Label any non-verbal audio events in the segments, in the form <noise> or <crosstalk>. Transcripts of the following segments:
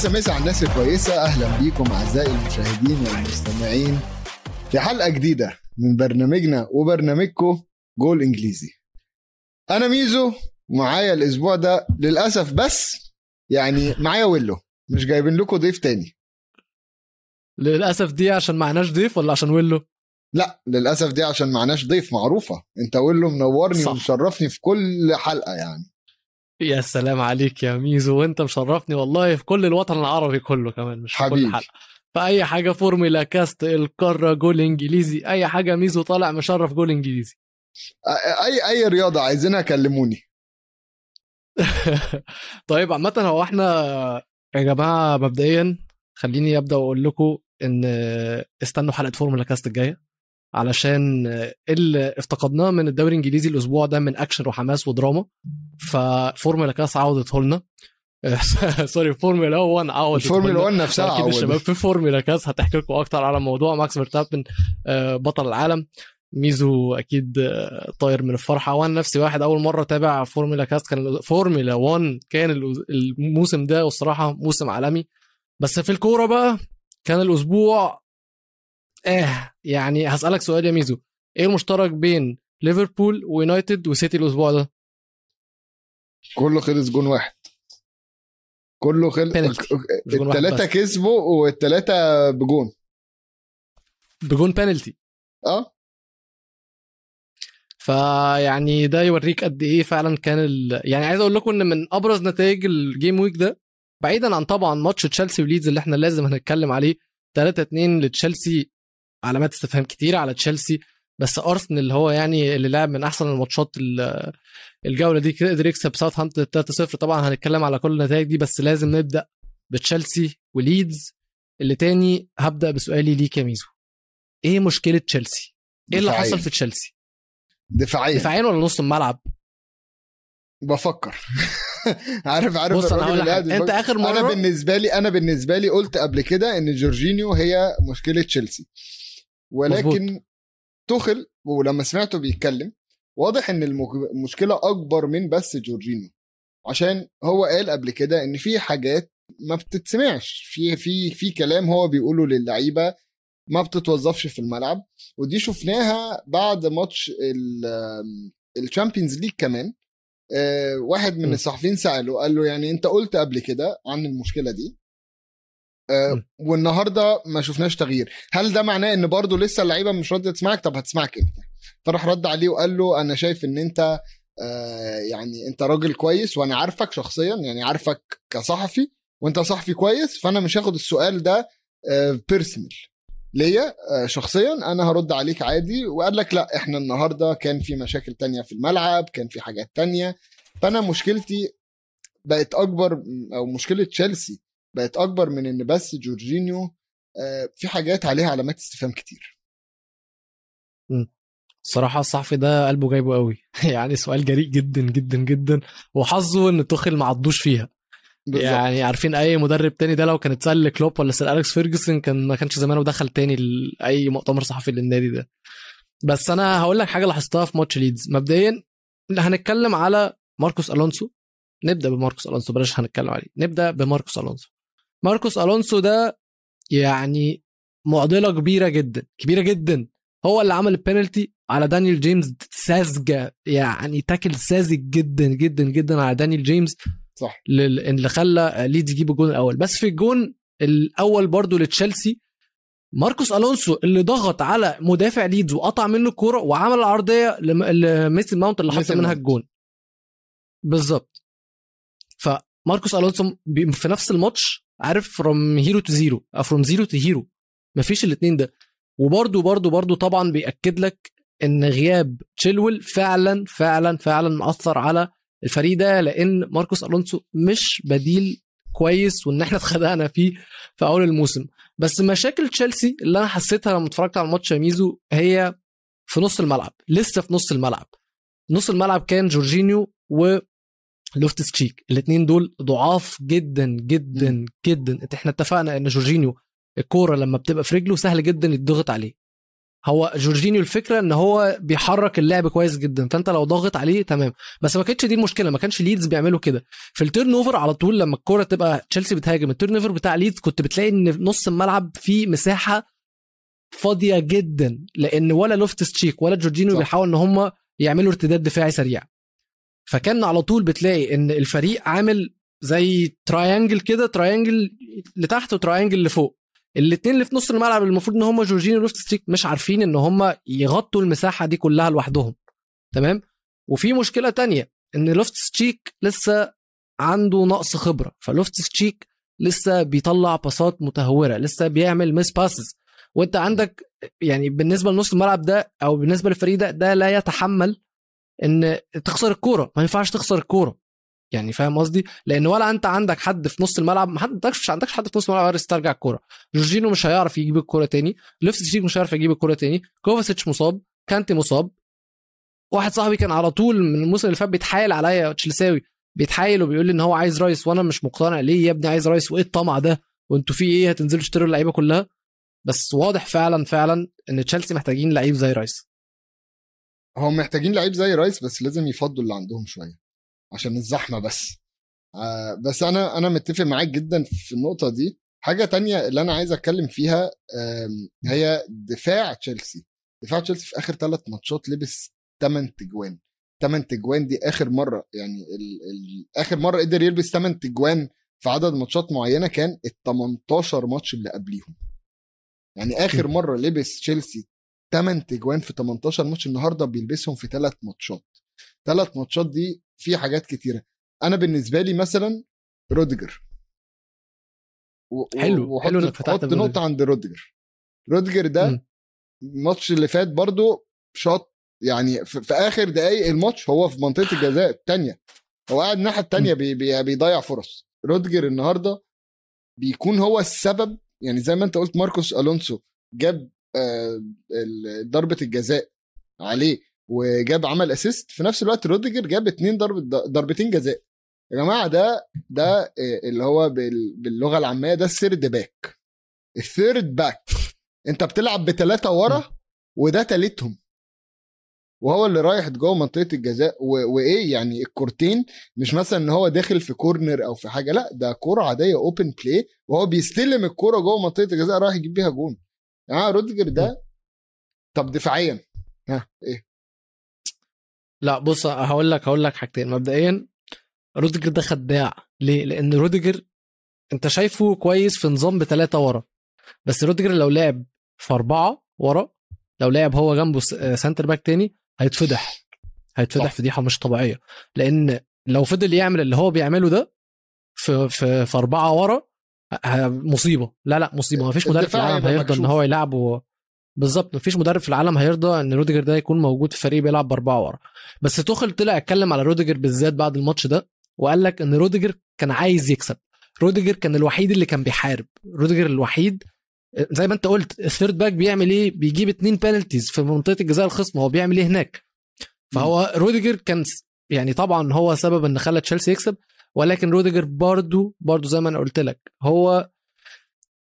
مسا مسا على الناس الكويسة أهلا بيكم أعزائي المشاهدين والمستمعين في حلقة جديدة من برنامجنا وبرنامجكم جول إنجليزي. أنا ميزو معايا الأسبوع ده للأسف بس يعني معايا ويلو. مش جايبين لكم ضيف تاني. للأسف دي عشان معناش ضيف ولا عشان ويلو؟ لا للأسف دي عشان معناش ضيف معروفة. أنت ويلو منورني صح. ومشرفني في كل حلقة يعني. يا سلام عليك يا ميزو وانت مشرفني والله في كل الوطن العربي كله كمان مش في. كل حلقة. فأي حاجة فورمولا كاست القارة جول إنجليزي أي حاجة ميزو طالع مشرف جول إنجليزي. أي أي رياضة عايزينها كلموني. <laughs> طيب عامة هو إحنا يا جماعة مبدئيا خليني أبدأ وأقول لكم إن استنوا حلقة فورمولا كاست الجاية. علشان اللي افتقدناه من الدوري الإنجليزي الأسبوع ده من أكشن وحماس ودراما. ففورمولا كاست عودته لنا. <laughs> sorry فورمولا 1 عودت الفورمولا 1 نفسها أكيد. الشباب في فورمولا كاست هتحكي لكم أكتر على موضوع ماكس فيرستابن آه، بطل العالم. ميزو أكيد آه، طاير من الفرحة. وأنا نفسي واحد أول مرة أتابع فورمولا كاست. كان فورمولا 1 كان الموسم ده والصراحة موسم عالمي. بس في الكورة بقى كان الأسبوع آه يعني هسألك سؤال يا ميزو. إيه المشترك بين ليفربول ويونايتد وسيتي الأسبوع ده؟ كله خلص جون واحد. كله خلص بس. كسبوا والثلاثة بجون. بجون بينالتي. آه. فيعني ده يوريك قد إيه فعلا كان ال... يعني عايز أقول لكم إن من أبرز نتائج ال game week ده بعيدا عن طبعا ماتش تشيلسي وليدز اللي إحنا لازم هنتكلم عليه 3 2 لتشيلسي علامات استفهام كتير على تشيلسي بس أرسنال اللي هو يعني اللي لعب من أحسن الماتشات ال- الجولة دي قدر يكسب ساوثهامبتون 3 0 طبعا هنتكلم على كل النتائج دي بس لازم نبدأ بتشيلسي وليدز اللي تاني هبدأ بسؤالي ليك يا ميزو إيه مشكلة تشيلسي؟ إيه اللي. حصل في تشيلسي؟ دفاعيا دفاعيا ولا نص الملعب؟ بفكر <laughs> عارف عارف بص أنا هقول. أنت؟ آخر أنا مرة بالنسبة لي أنا بالنسبة لي قلت قبل كده إن جورجينيو هي مشكلة تشيلسي ولكن توخل ولما سمعته بيتكلم واضح إن المشكلة أكبر من بس جورجينيو عشان هو قال قبل كده إن في حاجات ما بتتسمعش. في في في كلام هو بيقوله للعيبة ما بتتوظفش في الملعب. ودي شفناها بعد ماتش ال Champions League كمان. آه، واحد من. الصحفيين سأله قال له يعني أنت قلت قبل كده عن المشكلة دي آه،. والنهارده ما شفناش تغيير. هل ده معناه إن برضه لسه اللعيبة مش راضية تسمعك؟ طب هتسمعك إمتى؟ فراح رد عليه وقال له أنا شايف إن أنت آه، يعني أنت راجل كويس وأنا عارفك شخصيا يعني عارفك كصحفي وأنت صحفي كويس فأنا مش هاخد السؤال ده personal ليا آه، شخصيا أنا هرد عليك عادي وقال لك لأ إحنا النهارده كان في مشاكل تانية في الملعب كان في حاجات تانية. فأنا مشكلتي بقت أكبر أو مشكلة تشيلسي بقت أكبر من إن بس جورجينيو آه، في حاجات عليها علامات استفهام كتير. الصراحه الصحفي ده قلبه جايبه قوي. <laughs> يعني سؤال جريء جدا جدا جدا وحظه إن توخيل ما عضوش فيها. بالظبط. يعني عارفين أي مدرب تاني ده لو كان اتسأل لكلوب ولا سير أليكس فيرجسون كان ما كانش زمانه دخل تاني لاي مؤتمر صحفي للنادي ده. بس أنا هقول لك حاجة لاحظتها في ماتش ليدز. مبدئيا هنتكلم على ماركوس ألونسو. نبدأ بماركوس ألونسو بلاش هنتكلم عليه. نبدأ بماركوس ألونسو. ماركوس ألونسو ده يعني معضلة كبيرة جدا كبيرة جدا. هو اللي عمل البينالتي على دانيال جيمس ساذجة يعني tackle ساذج جدا جدا جدا على دانيال جيمس صح. لل- اللي خلى ليدز يجيب الجون الأول. بس في الجون الأول برضو لتشيلسي ماركوس ألونسو اللي ضغط على مدافع ليدز وقطع منه الكورة وعمل العرضية لم- لميسون ماونت اللي حط منها. الجون. بالظبط. فماركوس ألونسو في نفس الماتش عارف from hero to zero from zero to hero مفيش الاثنين ده. وبرده برده برده طبعا بيأكد لك إن غياب تشيلويل فعلا فعلا فعلا مأثر على الفريق ده لأن ماركوس ألونسو مش بديل كويس وإن إحنا <laughs> اتخدعنا فيه في أول الموسم. بس مشاكل تشيلسي اللي أنا حسيتها لما اتفرجت على الماتش يا ميزو هي في نص الملعب لسه في نص الملعب. نص الملعب كان جورجينيو و لوفتس تشيك. الاثنين دول ضعاف جدا جدا جدا. إحنا اتفقنا إن جورجينيو الكورة لما بتبقى في رجله سهل جدا يتضغط عليه. هو جورجينيو الفكرة إن هو بيحرك اللعب كويس جدا. فأنت لو ضاغط عليه تمام. بس ما كانتش دي المشكلة. ما كانش ليدز بيعملوا كده. في ال turnover على طول لما الكورة تبقى تشيلسي بتهاجم ال turnover بتاع ليدز كنت بتلاقي إن نص الملعب فيه مساحة فاضية جدا. لأن ولا لوفتس تشيك ولا جورجينيو صح. بيحاول إن هم يعملوا ارتداد دفاعي سريع. فكان على طول بتلاقي إن الفريق عامل زي triangle كده triangle لتحت و triangle لفوق. الاثنين اللي في نص الملعب المفروض إن هم جورجينيو ولوفتس تشيك مش عارفين إن هم يغطوا المساحة دي كلها لوحدهم. تمام؟ وفي مشكلة تانية إن لوفتس تشيك لسه عنده نقص خبرة. فلوفتس تشيك لسه بيطلع باصات متهورة لسه بيعمل mispasses وأنت عندك يعني بالنسبة لنص الملعب ده أو بالنسبة للفريق ده ده لا يتحمل إن تخسر الكورة ما ينفعش تخسر الكورة. يعني فاهم قصدي؟ لأن ولا أنت عندك حد في نص الملعب ما عندكش مش عندكش حد في نص الملعب يقدر يسترجع الكورة. جورجينيو مش هيعرف يجيب الكورة تاني لوفتس تشيك مش هيعرف يجيب الكورة تاني كوفاسيتش مصاب كانتي مصاب. واحد صاحبي كان على طول من الموسم اللي فات بيتحايل عليا تشيلساوي بيتحايل وبيقول لي إن هو عايز رايس وأنا مش مقتنع ليه يا ابني عايز رايس؟ وإيه الطمع ده؟ وأنتوا في إيه؟ هتنزلوا تشتروا اللعيبة كلها؟ بس واضح فعلا فعلا إن تشيلسي محتاجين لعيب زي رايس. هم محتاجين لعيب زي رايس بس لازم يفضوا اللي عندهم شوية عشان الزحمة بس. آه بس أنا أنا متفق معاك جدا في النقطة دي. حاجة تانية اللي أنا عايز أتكلم فيها هي دفاع تشيلسي. دفاع تشيلسي في آخر ثلاث ماتشات لبس 8 تجوان. 8 تجوان دي آخر مرة يعني ال ال آخر مرة قدر يلبس 8 تجوان في عدد ماتشات معينة كان ال 18 ماتش اللي قبليهم. يعني آخر. مرة لبس تشيلسي 8 تجوان في 18 ماتش النهارده بيلبسهم في ثلاث ماتشات. ثلاث ماتشات دي في حاجات كتيرة. أنا بالنسبة لي مثلا روديجر. و- حلو، وحط- حلو إنك فتحت. نقطة عند روديجر. روديجر ده. الماتش اللي فات برضو شاط يعني في, في آخر دقايق الماتش هو في منطقة الجزاء الثانية هو قاعد الناحية الثانية بي بي بيضيع فرص. روديجر النهارده بيكون هو السبب يعني زي ما أنت قلت ماركوس ألونسو جاب ضربة الجزاء عليه وجاب عمل assist في نفس الوقت روديجر جاب اتنين ضربه ضربتين جزاء. يا جماعة ده ده آه، اللي هو بال- باللغة العامية ده ال third back ال third back انت بتلعب بثلاثه ورا وده تالتهم. وهو اللي رايح جوه منطقة الجزاء و... وإيه يعني الكورتين. مش مثلا إن هو داخل في corner أو في حاجة لا ده كورة عادية open play وهو بيستلم الكورة جوه منطقة الجزاء رايح يجيب بيها جون. يا يعني روديجر ده طب دفاعيا. ها إيه؟ لا بص هقول لك هقول لك حاجتين. مبدئيا روديجر ده خداع. ليه؟ لأن روديجر أنت شايفه كويس في نظام بثلاثه ورا. بس روديجر لو لعب في أربعة ورا لو لعب هو جنبه آه، center back تاني هيتفضح. هيتفضح. فضيحه مش طبيعية. لأن لو فضل يعمل اللي هو بيعمله ده في في في أربعة ورا مصيبة. لا لا مصيبة. ما فيش مدرب في العالم هيرضى إن. هو يلعبه بالظبط. مفيش مدرب في العالم هيرضى إن روديجر ده يكون موجود في فريق بيلعب بأربعة ورا. بس توخل طلع اتكلم على روديجر بالذات بعد الماتش ده وقال لك إن روديجر كان عايز يكسب. روديجر كان الوحيد اللي كان بيحارب. روديجر الوحيد زي ما أنت قلت ال third back بيعمل إيه؟ بيجيب اتنين penalties في منطقة الجزاء الخصم. هو بيعمل إيه هناك؟ فهو روديجر كان يعني طبعا هو سبب إن خلى تشيلسي يكسب. ولكن روديجر برضو برضو زي ما أنا قلت لك هو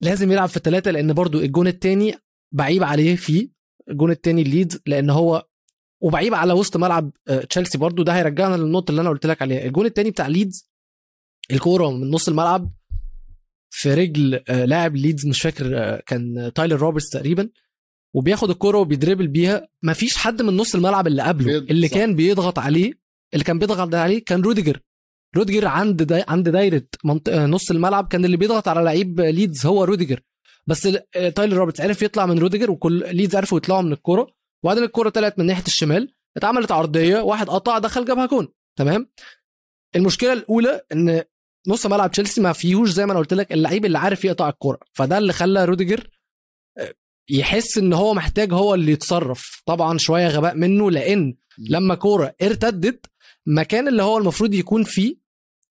لازم يلعب في الثلاثه لأن برضو الجون الثاني بعيب عليه فيه الجون الثاني ليدز لأن هو وبعيب على وسط ملعب آه، تشيلسي برضو. ده هيرجعنا للنقطة اللي أنا قلت لك عليها. الجون الثاني بتاع ليدز الكورة من نص الملعب في رجل آه، لاعب ليدز مش فاكر آه، كان تايلر روبرتس تقريبا وبياخد الكورة وبيدريبل بيها. مفيش حد من نص الملعب اللي قبله اللي صح. كان بيضغط عليه اللي كان بيضغط عليه كان روديجر. روديجر عند دا عند دايرة منط... آه، نص الملعب كان اللي بيضغط على لعيب ليدز هو روديجر بس آه، تايلر روبرتس عرف يطلع من روديجر وكل ليدز عرفوا يطلعوا من الكورة. وبعدين الكورة طلعت من ناحية الشمال اتعملت عرضية واحد قطع دخل جابها جون. تمام؟ المشكلة الأولى إن نص ملعب تشيلسي ما فيهوش زي ما أنا قلت لك اللعيب اللي عارف يقطع الكورة. فده اللي خلى روديجر آه، يحس إن هو محتاج هو اللي يتصرف. طبعا شوية غباء منه لأن لما كورة ارتدت المكان اللي هو المفروض يكون فيه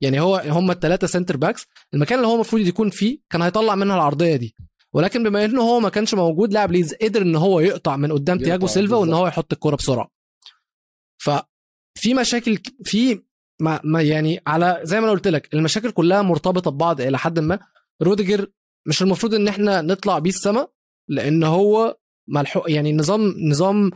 يعني هو هم الثلاثه centre backs المكان اللي هو المفروض يكون فيه كان هيطلع منها العرضية دي. ولكن بما إنه هو ما كانش موجود لاعب ليدز قدر إن هو يقطع من قدام تياجو سيلفا وإن. هو يحط الكورة بسرعة. ففي مشاكل في ما, ما يعني على زي ما أنا قلت لك المشاكل كلها مرتبطة ببعض إلى حد ما. روديجر مش المفروض إن إحنا نطلع بيه السما لإن هو ملحوق يعني نظام نظام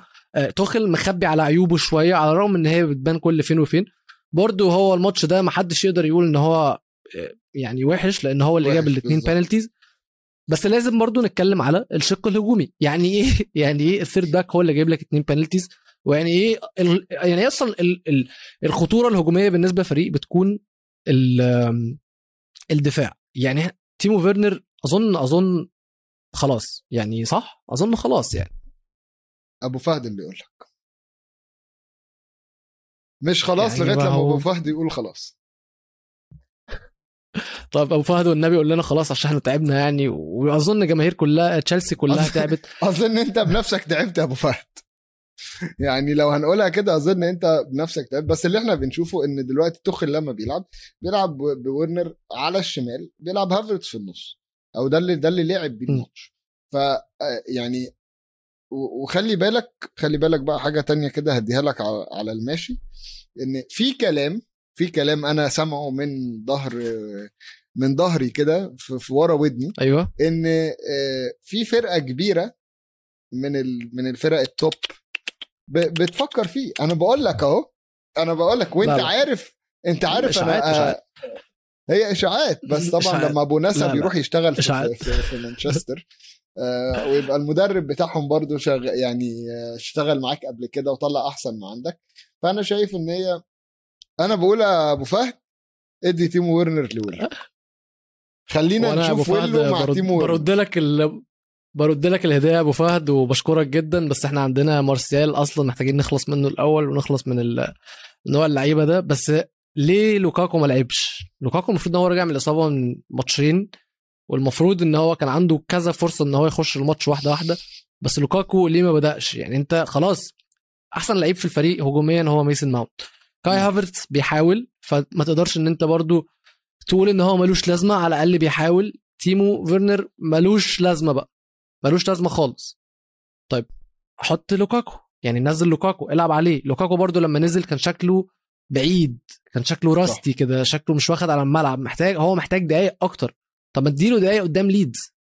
توخل مخبي على عيوبه شوية على الرغم إن هي بتبان كل فين وفين. برضه هو الماتش ده ما حدش يقدر يقول إن هو آه، يعني وحش لأن هو اللي جاب الاثنين. penalties بس لازم برضه نتكلم على الشق الهجومي. يعني إيه؟ <laughs> يعني إيه ال third back هو اللي جايب لك اثنين penalties ويعني إيه ال... يعني إيه أصلا ال... ال... الخطورة الهجومية بالنسبة لفريق بتكون ال... الدفاع. يعني تيمو فيرنر أظن أظن خلاص. يعني صح؟ أظن خلاص يعني. أبو فهد اللي يقول لك. مش خلاص يعني لغاية لما أبو فهد يقول خلاص. <laughs> طب أبو فهد والنبي يقول لنا خلاص عشان إحنا تعبنا يعني وأظن جماهير كلها تشيلسي كلها أظن- تعبت. <laughs> أظن أنت بنفسك تعبت يا أبو فهد. <laughs> يعني لو هنقولها كده أظن أنت بنفسك تعبت. بس اللي إحنا بنشوفه إن دلوقتي توخل لما بيلعب بيلعب فيرنر على الشمال بيلعب هافرتس في النص. أو ده اللي ده اللي لعب بيه. الماتش. ف آه، يعني وخلي بالك خلي بالك بقى حاجة تانية كده هديها لك على الماشي إن في كلام في كلام أنا سامعه من ظهر من ظهري كده في ورا ودني أيوه إن آه، في فرقة كبيرة من من الفرق ال top بتفكر فيه أنا بقول لك أهو أنا بقول لك وأنت لا لا. عارف أنت عارف إشاعات، أنا إشاعات. هي إشاعات بس طبعا إشاعات. لما أبو نسا لا. بيروح يشتغل في. في, في, في مانشستر آه، ويبقى المدرب بتاعهم برضو شغ... يعني آه، اشتغل معاك قبل كده وطلع أحسن ما عندك. فأنا شايف إن هي أنا بقول أبو فهد إدي تيمو ويرنر لويلو خلينا نشوف ويلو مع برد, تيمو ويرنر. برد لك ال... برد لك الهدية يا أبو فهد وبشكرك جدا. بس إحنا عندنا مارسيال أصلا محتاجين نخلص منه الأول ونخلص من ال... نوع اللعيبة ده. بس ليه لوكاكو ما لعبش؟ لوكاكو المفروض إن هو راجع من الإصابة من ماتشين. والمفروض إن هو كان عنده كذا فرصة إن هو يخش الماتش واحدة واحدة بس لوكاكو ليه ما بدأش؟ يعني أنت خلاص أحسن لعيب في الفريق هجوميا هو ميسن ماونت. كاي. هافرتس بيحاول فما تقدرش إن أنت برضو تقول إن هو ملوش لازمة على الأقل بيحاول. تيمو فيرنر ملوش لازمة بقى ملوش لازمة خالص. طيب حط لوكاكو. يعني نزل لوكاكو العب عليه. لوكاكو برضو لما نزل كان شكله بعيد كان شكله rusty كده شكله مش واخد على الملعب محتاج هو محتاج دقايق أكتر. طب ما اديله دقايق قدام ليدز.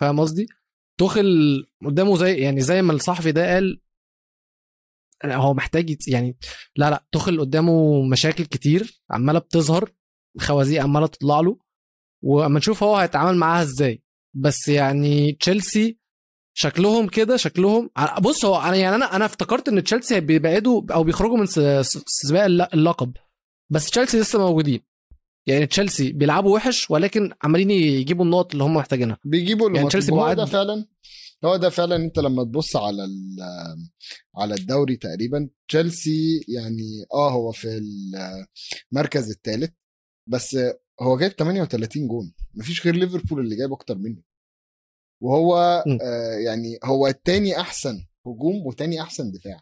فاهم قصدي؟ توخل قدامه زي يعني زي ما الصحفي ده قال هو محتاج يعني لا لا توخل قدامه مشاكل كتير عمالة بتظهر خوازيق عمالة تطلع له واما نشوف هو هيتعامل معاها إزاي. بس يعني تشيلسي شكلهم كده شكلهم بص هو أنا يعني أنا أنا افتكرت إن تشيلسي بيبعدوا أو بيخرجوا من سباق الل- اللقب بس تشيلسي لسه موجودين. يعني تشيلسي بيلعبوا وحش ولكن عمالين يجيبوا النقط اللي هم محتاجينها. بيجيبوا يعني تشيلسي هو ده فعلا هو ده فعلا انت لما تبص على ال- على الدوري تقريبا تشيلسي يعني آه هو في المركز الثالث بس هو جايب 38 جون. مفيش غير ليفربول اللي جايب أكتر منه. وهو م. آه يعني هو التاني أحسن هجوم وتاني أحسن دفاع.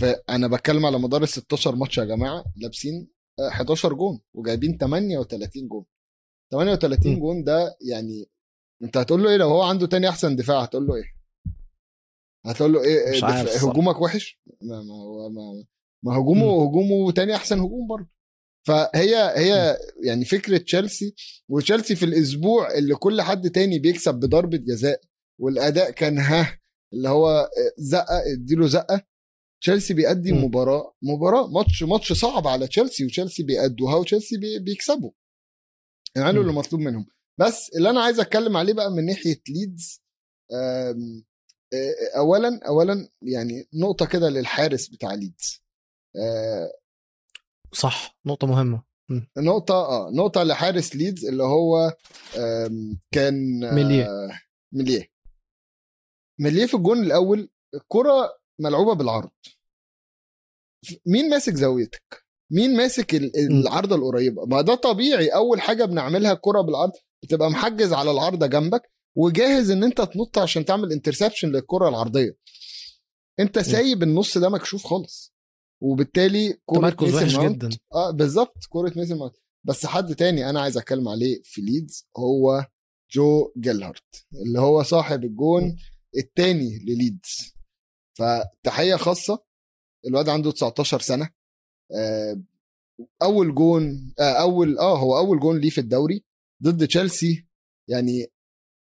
فأنا بتكلم على مدار ال 16 ماتش يا جماعة لابسين آه، 11 جون وجايبين 38 جون. 38 م. جون ده يعني انت هتقول له إيه؟ لو هو عنده تاني أحسن دفاع هتقول له إيه؟ هتقول له إيه؟ مش عارف. هجومك وحش؟ ما ما ما, ما هجومه هجومه تاني أحسن هجوم برضه. فهي هي يعني فكرة تشيلسي وتشيلسي في الأسبوع اللي كل حد تاني بيكسب بضربة جزاء والأداء كان ها اللي هو زقة اديله زقة تشيلسي بيأدي م. مباراة مباراة ماتش ماتش صعب على تشيلسي وتشيلسي بيأدوها وتشيلسي بي- بيكسبوا يعملوا م. اللي مطلوب منهم بس اللي أنا عايز أتكلم عليه بقى من ناحية ليدز اولا اولا يعني نقطة كده للحارس بتاع ليدز صح نقطة مهمة نقطة آه نقطة لحارس ليدز اللي هو كان آه، ميليه. ميليه ميليه في الجون الأول الكرة ملعوبة بالعرض. مين ماسك زاويتك؟ مين ماسك ال- العارضة القريبة؟ ما ده طبيعي أول حاجة بنعملها الكرة بالعرض بتبقى محجز على العارضة جنبك وجاهز إن أنت تنط عشان تعمل interception للكرة العرضية. أنت سايب النص ده مكشوف خالص وبالتالي كرة تمركز ميسن ماونت جدا. آه بالظبط كرة ميسن ماونت بس حد تاني أنا عايز أتكلم عليه في ليدز هو جو جيلهارت اللي هو صاحب الجون التاني لليدز. فتحية خاصة الواد عنده 19 سنة آه، أول جون آه، أول آه هو أول جون ليه في الدوري ضد تشيلسي. يعني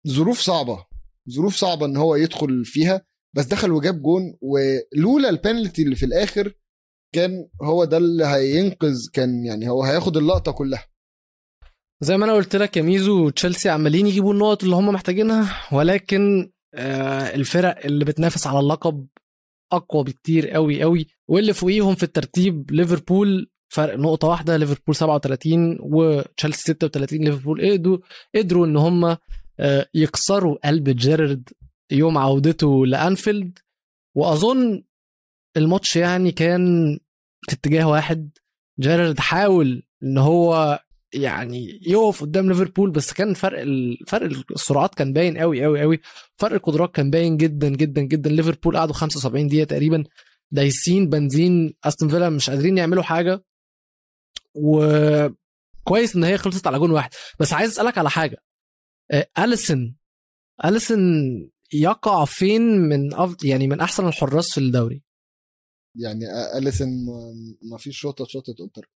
ظروف صعبة ظروف صعبة إن هو يدخل فيها بس دخل وجاب جون ولولا البنالتي اللي في الآخر كان هو ده اللي هينقذ كان يعني هو هياخد اللقطة كلها. زي ما أنا قلت لك يا ميزو تشيلسي عمالين يجيبوا النقط اللي هم محتاجينها ولكن الفرق اللي بتنافس على اللقب أقوى بكتير قوي قوي واللي فوقيهم في الترتيب ليفربول فرق نقطة واحدة ليفربول 37 وتشيلسي 36 ليفربول قدروا قدروا إن هم آه، يكسروا قلب جيرارد يوم عودته لأنفيلد وأظن الماتش يعني كان في اتجاه واحد جيرارد حاول إن هو يعني يقف قدام ليفربول بس كان فرق فرق السرعات كان باين قوي قوي قوي. فرق القدرات كان باين جدا جدا جدا. ليفربول قعدوا 75 دقيقة تقريبا دايسين بنزين. أستون فيلا مش قادرين يعملوا حاجة. وكويس إن هي خلصت على جون واحد. بس عايز أسألك على حاجة. آه، اليسون اليسون يقع فين من أفضل يعني من أحسن الحراس في الدوري؟ يعني اليسون ما فيش شوطة شوطة أنتر.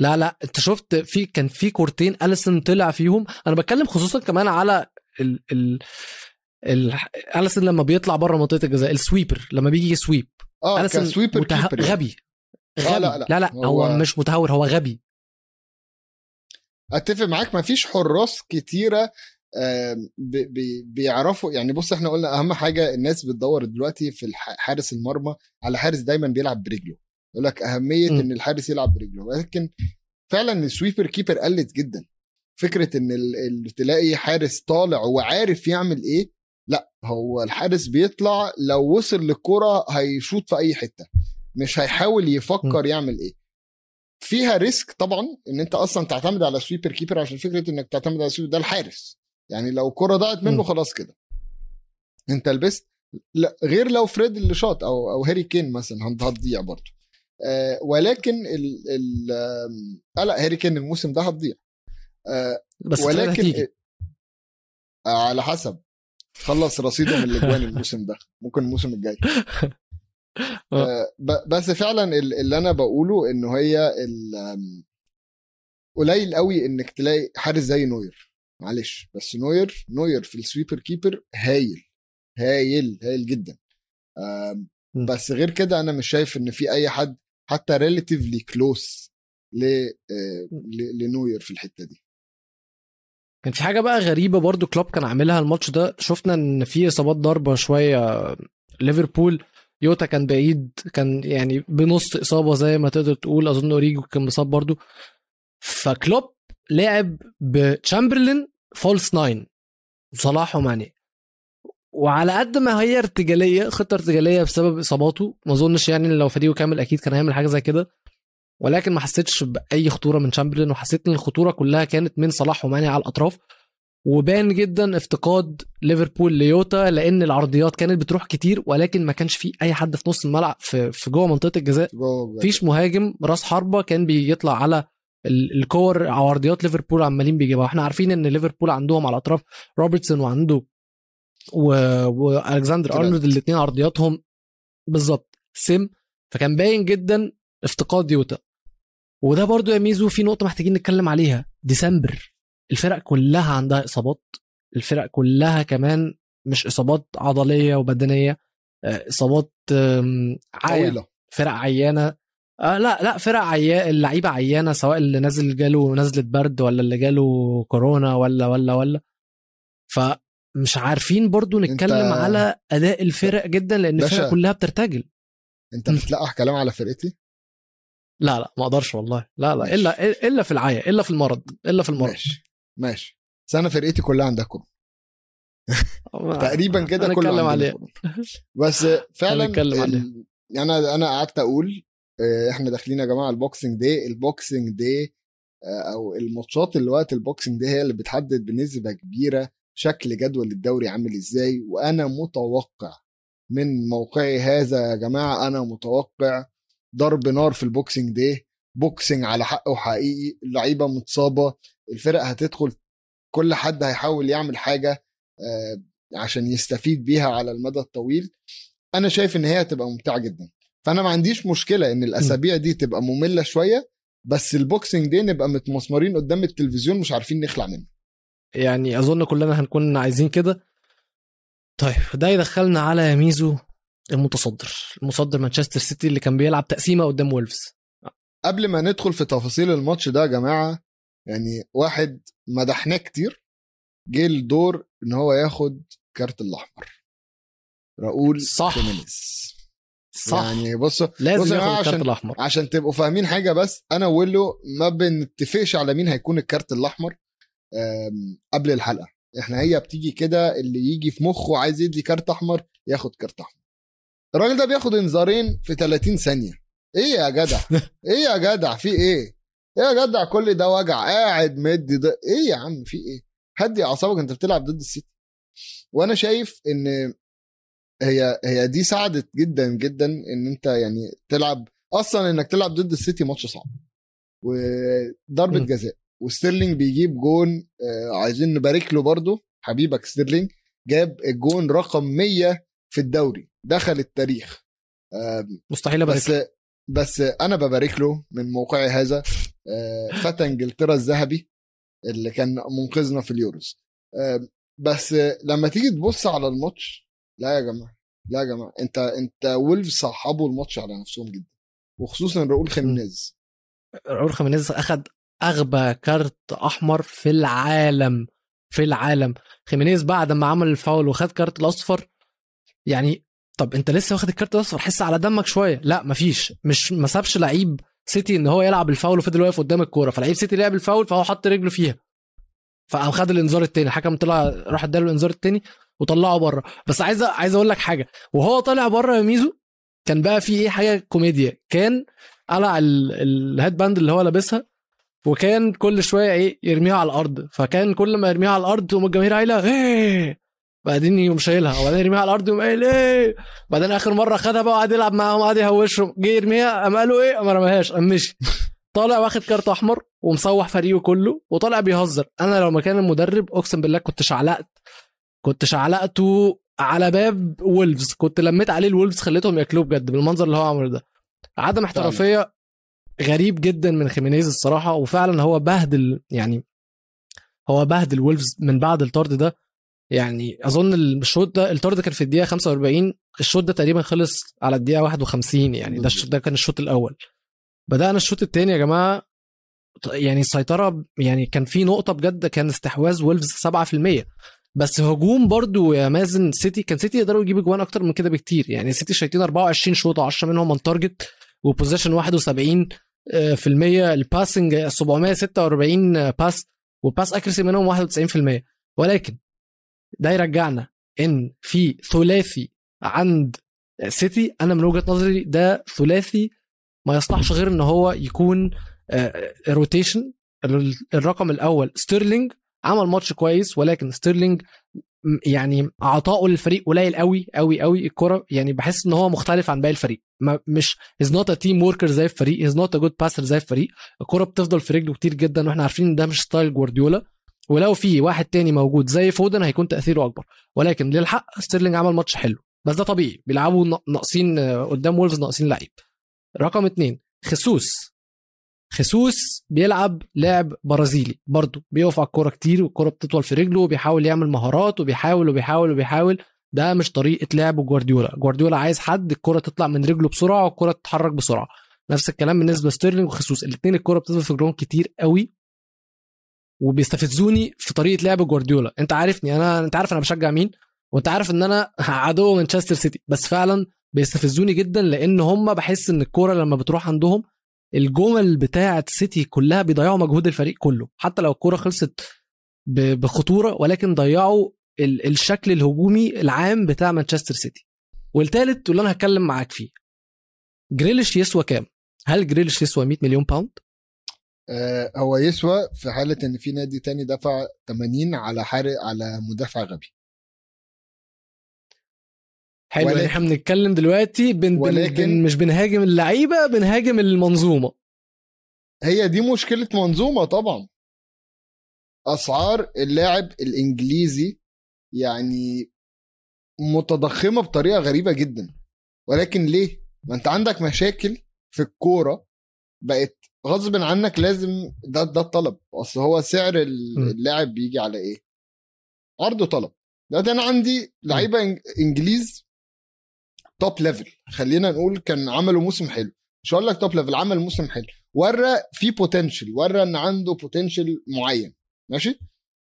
لا لا انت شفت في كان في كورتين اليسون طلع فيهم؟ أنا بتكلم خصوصا كمان على ال ال ال اليسون لما بيطلع بره منطقة الجزاء ال sweeper لما بيجي ي sweep آه اليسون sweeper مته... يعني. غبي. غبي. آه لا, لا. لا لا هو... هو مش متهور هو غبي. أتفق معاك ما فيش حراس كتيرة بي بي بيعرفوا يعني بص إحنا قلنا أهم حاجة الناس بتدور دلوقتي في حارس المرمى على حارس دايما بيلعب برجله. يقول لك أهمية م. إن الحارس يلعب برجله. ولكن فعلا ال sweeper keeper قلت جدا. فكرة إن ال... تلاقي حارس طالع وعارف يعمل إيه لا هو الحارس بيطلع لو وصل للكرة هيشوط في أي حتة. مش هيحاول يفكر م. يعمل إيه. فيها risk طبعا إن أنت أصلا تعتمد على sweeper keeper عشان فكرة إنك تعتمد على sweeper ده الحارس. يعني لو كرة ضاعت منه خلاص كده. أنت لبست لا غير لو فريد اللي شاط أو أو هاري كين مثلا هتضيع برضه. آه ولكن ال ال آه لا هاري كين الموسم ده هتضيع. آه بس ولكن آه على حسب. خلص رصيده من الأجوان الموسم ده. ممكن الموسم الجاي. <laughs> آه. بس فعلا اللي أنا بقوله انه هي قليل قوي إنك تلاقي حارس زي نوير. معلش. بس نوير نوير في ال sweeper keeper هايل. هايل هايل جدا. بس غير كده أنا مش شايف إن في أي حد حتى relatively close لنوير في الحتة دي. كان في حاجة بقى غريبة برضو كلوب كان عاملها الماتش ده. شفنا إن في إصابات ضربه شوية ليفربول. يوتا كان بعيد كان يعني بنص إصابة زي ما تقدر تقول. أظن أوريجي كان مصاب برضو. فكلوب لعب بتشامبرلين false nine وصلاح وماني. وعلى قد ما هي ارتجالية خطة ارتجالية بسبب إصاباته ما أظنش يعني لو فريقه كامل أكيد كان هيعمل حاجة زي كده. ولكن ما حسيتش بأي خطورة من تشامبرلين وحسيت إن الخطورة كلها كانت من صلاح وماني على الأطراف. وبان جدا افتقاد ليفربول ليوتا لأن العرضيات كانت بتروح كتير ولكن ما كانش في أي حد في نص الملعب في في جوه منطقة الجزاء. مفيش مهاجم راس حربة كان بيطلع على الكور عرضيات ليفربول عمالين بيجيبها. إحنا عارفين إن ليفربول عندهم على الأطراف روبرتسون وعنده و... والكسندر ارنولد الاثنين عرضياتهم بالظبط سم فكان باين جدا افتقاد يوتا. وده برضو يا ميزو في نقطة محتاجين نتكلم عليها ديسمبر الفرق كلها عندها إصابات الفرق كلها كمان مش إصابات عضلية وبدنية آه، إصابات عاية فرق عيانة آه لا لا فرق عيان اللعيبة عيانة سواء اللي نازل جاله نزله برد ولا اللي جاله كورونا ولا ولا ولا. فمش عارفين برضو نتكلم انت... على أداء الفرق جدا لأن الفرق كلها بترتجل. أنت بتلقح كلام على فرقتي؟ لا لا ما أقدرش والله. لا لا إلا إلا في العيا إلا في المرض إلا في المرض. ماشي ماشي. بس أنا فرقتي كلها كورونا <laughs> تقريبا كده كله عليه <laughs> بس فعلا ال... يعني أنا أنا قعدت أقول آه، إحنا داخلين يا جماعة ال Boxing Day ال Boxing Day آه، أو الماتشات اللي وقت ال Boxing Day هي اللي بتحدد بنسبة كبيرة شكل جدول الدوري عامل إزاي وأنا متوقع من موقعي هذا يا جماعة أنا متوقع ضرب نار في ال Boxing Day boxing على حقه حقيقي اللعيبة متصابة الفرق هتدخل كل حد هيحاول يعمل حاجة آه، عشان يستفيد بيها على المدى الطويل. أنا شايف إن هي هتبقى ممتعة جدا. فأنا ما عنديش مشكلة إن الأسابيع دي تبقى مملة شوية بس ال Boxing Day نبقى متمسمرين قدام التلفزيون مش عارفين نخلع منه يعني أظن كلنا هنكون عايزين كده. طيب ده يدخلنا على ميزو المتصدر المتصدر مانشستر سيتي اللي كان بيلعب تقسيمة قدام وولفز قبل ما ندخل في تفاصيل الماتش ده يا جماعة يعني واحد مدحناه كتير جه الدور إن هو ياخد كارت الأحمر. راؤول صح. خيمينيز صح. يعني بصوا لازم بص يا ياخد الكارت عشان- الأحمر. عشان تبقوا فاهمين حاجة بس أنا ويلو ما بنتفقش على مين هيكون الكارت الأحمر. قبل الحلقة. إحنا هي بتيجي كده اللي يجي في مخه عايز يدي كارت أحمر ياخد كارت أحمر. الراجل ده بياخد إنذارين في 30 ثانية. إيه يا جدع؟ <laughs> إيه يا جدع؟ في إيه؟ إيه يا جدع؟ كل ده وجع. قاعد مدي ده إيه يا عم؟ في إيه؟ هدي أعصابك أنت بتلعب ضد السيتي وأنا شايف إن هي هي دي ساعدت جدا جدا إن أنت يعني تلعب. أصلا إنك تلعب ضد السيتي ماتش صعب. وضربة. جزاء. وستيرلينج بيجيب جون آه، عايزين نبارك له برضه حبيبك ستيرلينج جاب الجون رقم 100 في الدوري دخل التاريخ. مستحيل أبارك بس بس أنا ببارك له من موقعي هذا آه، فتى إنجلترا الذهبي اللي كان منقذنا في اليوروز. بس لما تيجي تبص على الماتش لا يا جماعة لا يا جماعة أنت أنت وولفز صعبوا الماتش على نفسهم جدا وخصوصا راؤول خيمينيز. راؤول خيمينيز أخد أغبى كارت أحمر في العالم في العالم. خيمينيز بعد ما عمل الفاول وخد كارت الأصفر يعني طب أنت لسه واخد الكارت الأصفر؟ حس على دمك شوية. لا مفيش. مش ما سابش لعيب سيتي إن هو يلعب الفاول وفضل واقف قدام الكورة. فلعيب سيتي لعب الفاول فهو حط رجله فيها. فقام خد الإنذار التاني. الحكم طلع راح اداله الإنذار التاني وطلعه بره بس عايز عايز أقول لك حاجة. وهو طالع بره يا ميزو كان بقى في إيه حاجة كوميديا. كان قلع ال- ال head band اللي هو لابسها وكان كل شوية إيه يرميها على الأرض. فكان كل ما يرميها على الأرض تقوم الجماهير قايله إيه! بعدين يقوم شايلها. وبعدين يرميها على الأرض يقوم قايل إيه! بعدين آخر مرة خدها بقى وقعد يلعب معاهم قعد يهوشهم. جه يرميها قام قالوا إيه! ما رماهاش قام مشي. طالع واخد كارت أحمر ومصوح فريقه كله وطالع بيهزر. أنا لو مكان المدرب أقسم بالله كنت شعلقت. كنت شعلقته على باب وولفز كنت لميت عليه الولفز خليتهم ياكلوه بجد بالمنظر اللي هو عمله ده. عدم احترافية غريب جدا من خيمينيز الصراحة وفعلا هو بهدل يعني هو بهدل وولفز من بعد الطرد ده. يعني أظن الشوط ده الطرد كان في الدقيقة 45 الشوط ده تقريبا خلص على الدقيقة 51 يعني ده ده كان الشوط الأول. بدأنا الشوط الثاني يا جماعة يعني السيطرة يعني كان في نقطة بجد كان استحواذ وولفز 7% بس هجوم برضو يا مازن سيتي كان سيتي يقدروا يجيبوا جوان أكتر من كده بكتير. يعني سيتي شايطين 24 شوط 10 منهم on target و possession 71 آه، في المية. ال passing 746 باس و pass accuracy منهم 91% ولكن ده يرجعنا إن في ثلاثي عند سيتي. أنا من وجهة نظري ده ثلاثي ما يصلحش غير إن هو يكون rotation الرقم الأول ستيرلينج. عمل ماتش كويس ولكن ستيرلينج يعني عطائه للفريق قليل قوي قوي قوي الكرة يعني بحس إن هو مختلف عن باقي الفريق. ما مش is not a team worker زي الفريق is not a good passer زي الفريق. الكرة بتفضل في رجله كتير جدا وإحنا عارفين إن ده مش ستايل جوارديولا ولو في واحد تاني موجود زي فودن هيكون تأثيره أكبر. ولكن للحق ستيرلينج عمل ماتش حلو. بس ده طبيعي. بيلعبوا نا- ناقصين آه، قدام وولفز ناقصين لعيب. رقم اتنين خسوس. خسوس بيلعب لعب برازيلي برضه. بيقف على الكوره كتير والكوره بتطول في رجله وبيحاول يعمل مهارات وبيحاول وبيحاول وبيحاول. ده مش طريقة لعب جوارديولا. جوارديولا عايز حد الكوره تطلع من رجله بسرعة والكوره تتحرك بسرعة. نفس الكلام بالنسبة لستيرلينج وخسوس الاثنين الكوره بتفضل في رجلهم كتير قوي وبيستفزوني في طريقة لعب جوارديولا. انت عارفني أنا انت عارف أنا بشجع مين؟ وانت عارف ان أنا عدو مانشستر سيتي. بس فعلا بيستفزوني جدا لأن هم بحس إن الكوره لما بتروح عندهم الجمل بتاعة سيتي كلها بيضيعوا مجهود الفريق كله. حتى لو الكوره خلصت بخطورة ولكن ضيعوا الشكل الهجومي العام بتاع مانشستر سيتي. والتالت واللي أنا هتكلم معاك فيه. جريليش يسوى كام؟ هل جريليش يسوى 100 مليون باوند آه، هو يسوى في حالة إن في نادي تاني دفع 80 على حارق على مدافع غبي. حلو يعني ولكن- إحنا بنتكلم دلوقتي بن بن ولكن- بن مش بنهاجم اللعيبة بنهاجم المنظومة. هي دي مشكلة منظومة طبعا. أسعار اللاعب الإنجليزي يعني متضخمة بطريقة غريبة جدا. ولكن ليه؟ ما أنت عندك مشاكل في الكورة بقت غصب عنك لازم ده ده الطلب. أصل هو سعر ال- م. اللاعب بيجي على إيه؟ عرض وطلب دلوقتي أنا عندي لعيبة إنجليز top level خلينا نقول كان عملوا موسم حلو. مش هقول لك top level عمل موسم حلو. ورى في potential ورى إن عنده potential معين. ماشي؟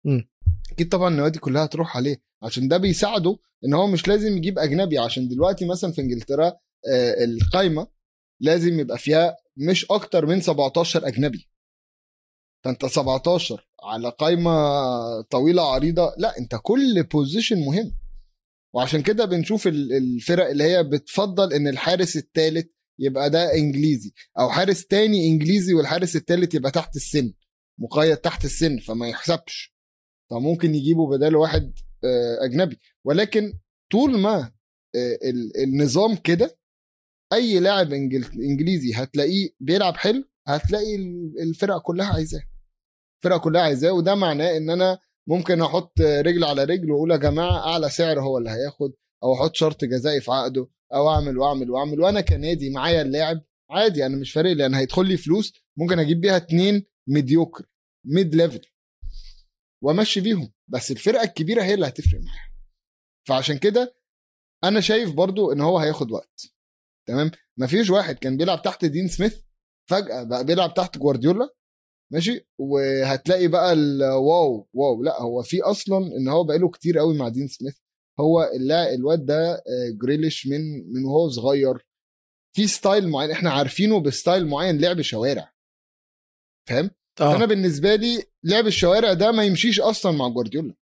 مم. أكيد طبعا النوادي كلها تروح عليه. عشان ده بيساعده إن هو مش لازم يجيب أجنبي. عشان دلوقتي مثلا في إنجلترا آه، القايمة لازم يبقى فيها مش أكتر من 17 أجنبي. فأنت 17 على قايمة طويلة عريضة لا أنت كل position مهم. وعشان كده بنشوف ال- الفرق اللي هي بتفضل إن الحارس الثالث يبقى ده إنجليزي أو حارس تاني إنجليزي والحارس الثالث يبقى تحت السن مقيد تحت السن فما يحسبش. فممكن يجيبوا بداله واحد آه، أجنبي. ولكن طول ما آه، ال- النظام كده أي لاعب إنجليزي هتلاقيه بيلعب حلو هتلاقي ال- الفرق كلها عايزاه. الفرق كلها عايزاه وده معناه إن أنا ممكن أحط رجل على رجل وأقول يا جماعة أعلى سعر هو اللي هياخد أو أحط شرط جزائي في عقده أو أعمل وأعمل وأعمل. وأنا كنادي معايا اللاعب عادي أنا مش فارق لي أنا هيدخل لي فلوس ممكن أجيب بيها اتنين mediocre mid level وامشي بيهم. بس الفرقة الكبيرة هي اللي هتفرق معايا فعشان كده أنا شايف برضو إن هو هياخد وقت. تمام؟ مفيش واحد كان بيلعب تحت دين سميث فجأة بقى بيلعب تحت جوارديولا. ماشي؟ وهتلاقي بقى الواد واد لا هو في أصلا إن هو بقاله كتير قوي مع دين سميث. هو الواد ده آه، جريليش من من وهو صغير. في ستايل معين إحنا عارفينه بستايل معين لعب شوارع. فاهم؟ فأنا آه بالنسبة لي لعب الشوارع ده ما يمشيش أصلا مع جوارديولا.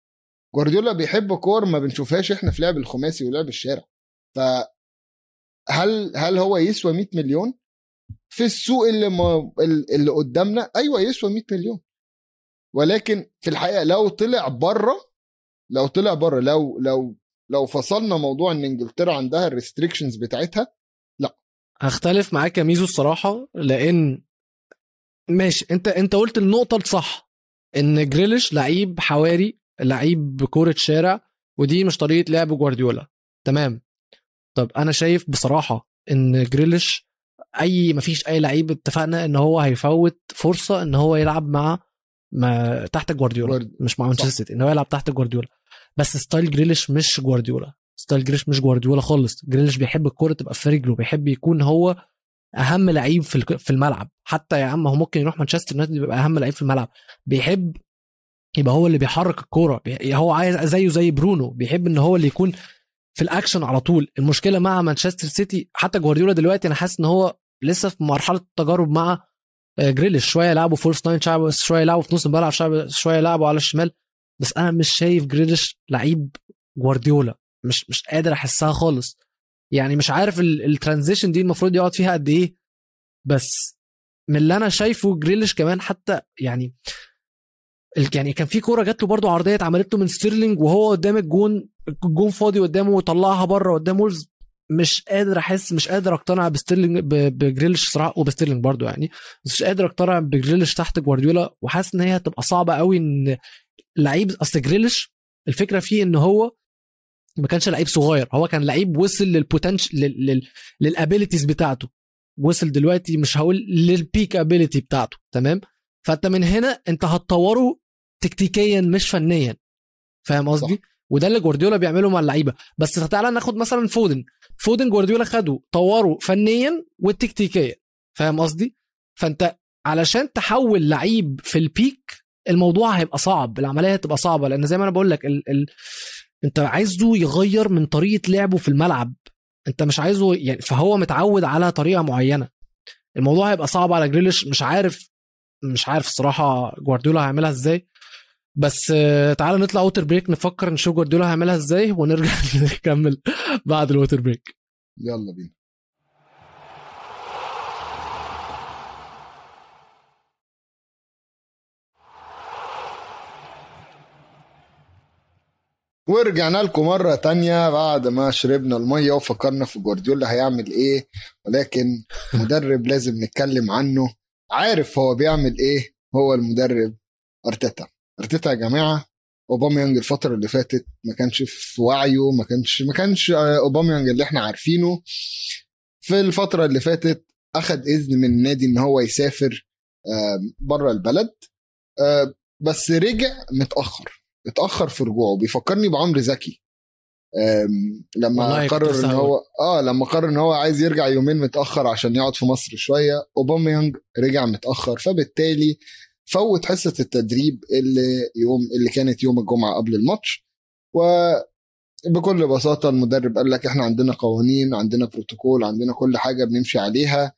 جوارديولا بيحب كور ما بنشوفهاش إحنا في لعب الخماسي ولعب الشارع. ف هل هل هو يسوى 100 مليون؟ في السوق اللي ما اللي قدامنا أيوه يسوى 100 مليون. ولكن في الحقيقة لو طلع بره لو طلع بره لو لو لو فصلنا موضوع إن إنجلترا عندها ال restrictions بتاعتها هختلف معاك يا ميزو الصراحة لأن ماشي. انت انت قلت النقطة الصح إن جريليش لعيب حواري لعيب بكورة شارع ودي مش طريقة لعب جوارديولا. تمام. طب أنا شايف بصراحة إن جريليش أي مفيش أي لعيب اتفقنا إن هو هيفوت فرصة إن هو يلعب مع ما تحت جوارديولا جوارد- مش مع مانشستر سيتي إن هو يلعب تحت جوارديولا. بس ستايل جريليش مش جوارديولا. ستايل جريليش مش جوارديولا خالص. جريليش بيحب الكورة تبقى في رجله بيحب يكون هو أهم لعيب في في الملعب. حتى يا عم هو ممكن يروح مانشستر يونايتد يبقى أهم لعيب في الملعب. بيحب يبقى هو اللي بيحرك الكورة. هو عايز زيه زي برونو. بيحب إن هو اللي يكون في الأكشن على طول. المشكلة مع مانشستر سيتي حتى جوارديولا دلوقتي أنا حاسس إن هو لسه في مرحلة التجارب مع آه، جريليش. شوية يلعبوا false nine شوية يلعبوا في نص الملعب شوية يلعبوا على الشمال. بس أنا مش شايف جريليش لعيب جوارديولا. مش مش قادر أحسها خالص. يعني مش عارف ال transition دي المفروض يقعد فيها قد إيه بس من اللي أنا شايفه جريليش كمان حتى يعني يعني كان في كورة جات له برضه عرضية اتعملت من ستيرلينج وهو قدام الجون الجون فاضي قدامه وطلعها بره قدام Wolves مش قادر أحس مش قادر أقتنع بستيرلينج بجريليش صراحة وبستيرلينج برضه يعني. مش قادر أقتنع بجريليش تحت جوارديولا وحاسس إن هي هتبقى صعبة قوي إن لعيب أصل جريليش الفكرة فيه إن هو ما كانش لعيب صغير. هو كان لعيب وصل لل potential لل abilities بتاعته. وصل دلوقتي مش هقول لل peak ability بتاعته تمام؟ فانت من هنا انت هتطوره تكتيكيا مش فنيا. فاهم قصدي؟ وده اللي جوارديولا بيعمله مع اللعيبة. بس تعالى ناخد مثلا فودن. فودن جوارديولا خده طوره فنيا وتكتيكيا. فاهم قصدي؟ فانت علشان تحول لعيب في ال peak الموضوع هيبقى صعب. العملية هتبقى صعبة. لأن زي ما أنا بقول لك ال... ال... انت عايزه يغير من طريقة لعبه في الملعب. انت مش عايزه يعني فهو متعود على طريقة معينة. الموضوع هيبقى صعب على جريليش مش عارف مش عارف الصراحه جوارديولا هيعملها إزاي. بس تعالى نطلع water break نفكر نشوف جوارديولا هيعملها إزاي ونرجع <laughs> نكمل بعد ال water break يلا بينا. ورجعنا لكم مرة تانية بعد ما شربنا المية وفكرنا في جوارديولا هيعمل إيه. ولكن مدرب لازم نتكلم عنه. عارف هو بيعمل إيه. هو المدرب أرتيتا. أرتيتا يا جماعة أوباميانج الفترة اللي فاتت ما كانش في وعيه ما كانش ما كانش آه، أوباميانج اللي إحنا عارفينه. في الفترة اللي فاتت اخذ إذن من النادي إن هو يسافر بره البلد. آه، بس رجع متأخر. اتأخر في رجوعه بيفكرني بعمرو زكي. لما قرر إن. هو آه لما قرر إن هو عايز يرجع يومين متأخر عشان يقعد في مصر شوية أوباميانج رجع متأخر فبالتالي فوت حصة التدريب اللي يوم اللي كانت يوم الجمعة قبل الماتش. وبكل بساطة المدرب قال لك إحنا عندنا قوانين عندنا بروتوكول عندنا كل حاجة بنمشي عليها.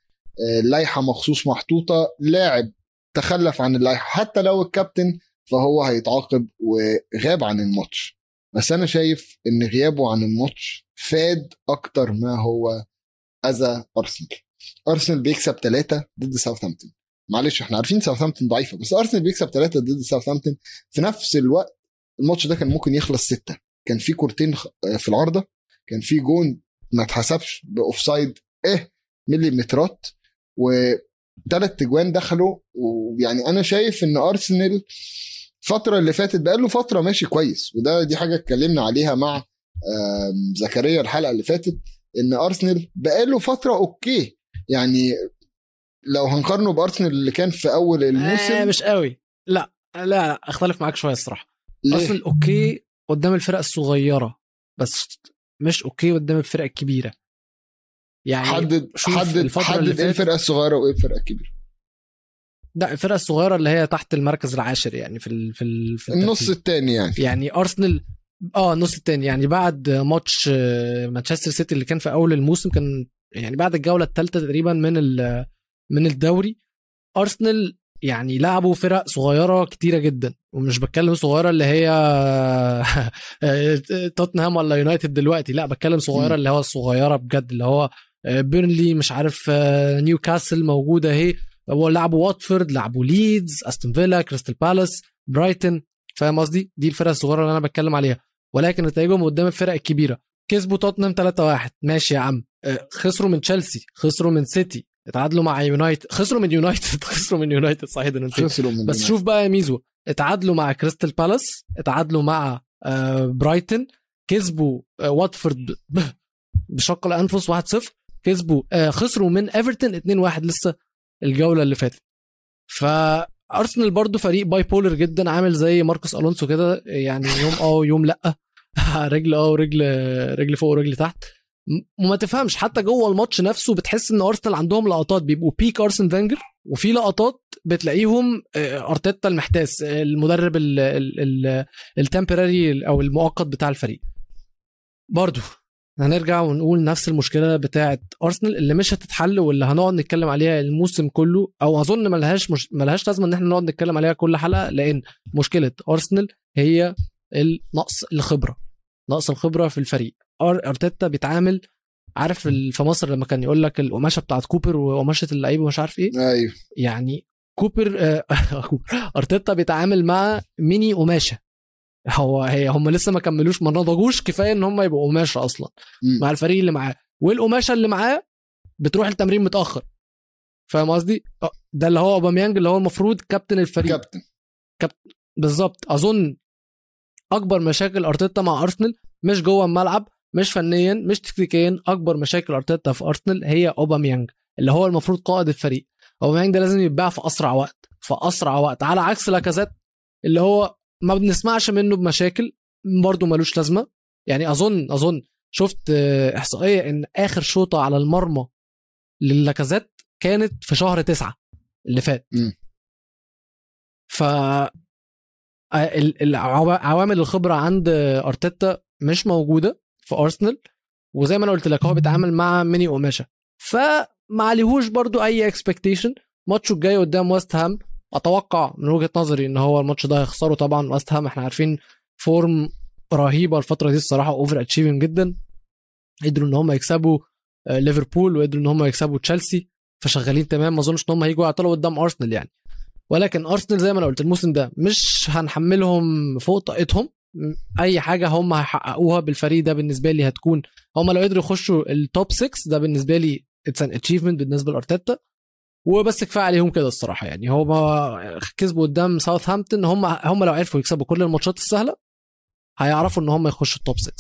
آه، لائحه مخصوص محطوطة لاعب تخلف عن اللائحة حتى لو الكابتن فهو هيتعاقب وغاب عن الماتش. بس أنا شايف إن غيابه عن الماتش فاد أكتر ما هو أذى أرسنال. أرسنال بيكسب ثلاثة ضد ساوثهامبتون. معلش إحنا عارفين ساوثهامبتون ضعيفة بس أرسنال بيكسب ثلاثة ضد ساوثهامبتون. في نفس الوقت الماتش ده كان ممكن يخلص ستة. كان في كورتين خ- في العارضة. كان في جون ما اتحسبش ب offside إيه مليمترات. وثلاث تجوان دخلوا ويعني أنا شايف إن أرسنال الفترة اللي فاتت بقاله فترة ماشي كويس وده دي حاجة اتكلمنا عليها مع زكريا الحلقة اللي فاتت إن أرسنال بقاله فترة okay. يعني لو هنقارنه بأرسنال اللي كان في أول الموسم آه مش قوي. لا لا لا أختلف معاك شوية الصراحة؟ أرسنال okay قدام الفرق الصغيرة بس مش okay قدام الفرق الكبيرة. يعني حدد حدد حدد إيه الفرقة الصغيرة وإيه الفرقة الكبيرة. لا الفرق الصغيرة اللي هي تحت المركز العاشر يعني في ال في, ال في النص. الثاني يعني. يعني أرسنال آه النص التاني. يعني بعد ماتش آه، مانشستر سيتي اللي كان في أول الموسم كان يعني بعد الجولة الثالثه تقريبا من من الدوري أرسنال يعني لعبوا فرق صغيرة كتيرة جدا. ومش بتكلم صغيرة اللي هي <laughs> توتنهام ولا يونايتد دلوقتي. لا بتكلم صغيرة. اللي هو الصغيره بجد اللي هو آه، بيرنلي مش عارف آه، نيوكاسل موجوده أهي. هو لعبوا واتفورد لعبوا ليدز أستون فيلا كريستال بالاس برايتون فاهم قصدي؟ دي الفرق الصغيرة اللي أنا بتكلم عليها. ولكن نتائجهم قدام الفرق الكبيرة. كسبوا توتنهام 3-1 ماشي يا عم. آه، خسروا من تشيلسي خسروا من سيتي. اتعادلوا مع يونايتد. خسروا من يونايتد. <laughs> خسروا من يونايتد صحيح ده نسيت. بس. شوف بقى يا ميزو. اتعادلوا مع كريستال بالاس اتعادلوا مع آه، برايتون كسبوا آه، واتفورد بشق الأنفس 1-0 كسبوا خسروا من إيفرتون 2-1 لسه الجولة اللي فاتت. فارسنال برضو فريق bipolar جدا عامل زي ماركوس ألونسو كده يعني يوم آه ويوم لأ. <laughs> رجل آه ورجل رجل فوق ورجل تحت. وما تفهمش حتى جوه الماتش نفسه بتحس إن ارسنال عندهم لقطات بيبقوا peak أرسين فينجر وفي لقطات بتلاقيهم آه، أرتيتا المحتاس المدرب التمبراري أو المؤقت بتاع الفريق. برضو هنرجع ونقول نفس المشكلة بتاعه ارسنال اللي مش هتتحل واللي هنقعد نتكلم عليها الموسم كله أو أظن ملهاش مش ملهاش لازمة إن إحنا نقعد نتكلم عليها كل حلقة لأن مشكلة ارسنال هي النقص الخبرة نقص الخبرة في الفريق. أرتيتا بيتعامل عارف في مصر لما كان يقول لك القماشة بتاعت كوبر وقماشة اللعيبة ومش عارف إيه؟ أيوه. يعني كوبر آه، <laughs> أرتيتا بيتعامل مع ميني قماشة. هو هي هم لسه ما كملوش ما نضجوش كفاية إن هم يبقوا قماشة أصلا. مع الفريق اللي معاه. والقماشة اللي معاه بتروح التمرين متأخر. فاهم قصدي؟ ده اللي هو أوباميانج اللي هو المفروض كابتن الفريق. كابتن. بالظبط. أظن أكبر مشاكل أرتيتا مع أرسنال مش جوه الملعب مش فنيا مش تكتيكيا أكبر مشاكل أرتيتا في أرسنال هي أوباميانج اللي هو المفروض قائد الفريق. أوباميانج ده لازم يتباع في أسرع وقت في أسرع وقت. على عكس لاكازيت اللي هو ما بنسمعش منه بمشاكل برضه ملوش لازمة. يعني أظن أظن شفت آه، إحصائية إن آخر شوطة على المرمى للاكازيت كانت في شهر تسعة اللي فات. مم. ف ال- العوا- عوامل الخبرة عند أرتيتا مش موجودة في أرسنال وزي ما أنا قلت لك هو بيتعامل مع ميني قماشه فما عليهوش برضو أي expectation ماتشه الجاي قدام ويست هام. أتوقع من وجهة نظري إن هو الماتش ده هيخسره طبعا. ويست هام إحنا عارفين form رهيبة الفترة دي الصراحة overachieving جدا. قدروا إن هم يكسبوا آه، ليفربول وقدروا إن هم يكسبوا تشيلسي فشغالين تمام. ما أظنش إن هم هيجوا يعطلوا قدام أرسنال يعني. ولكن أرسنال زي ما أنا قلت الموسم ده مش هنحملهم فوق طاقتهم. أي حاجة هم هيحققوها بالفريق ده بالنسبة لي هتكون هم لو قدروا يخشوا ال top 6 ده بالنسبة لي it's an achievement بالنسبة لأرتيتا. وبس كفاية عليهم كده الصراحة يعني هم كسبوا قدام ساوثهامبتون هم هم لو عرفوا يكسبوا كل الماتشات السهلة هيعرفوا إن هم يخشوا ال top 6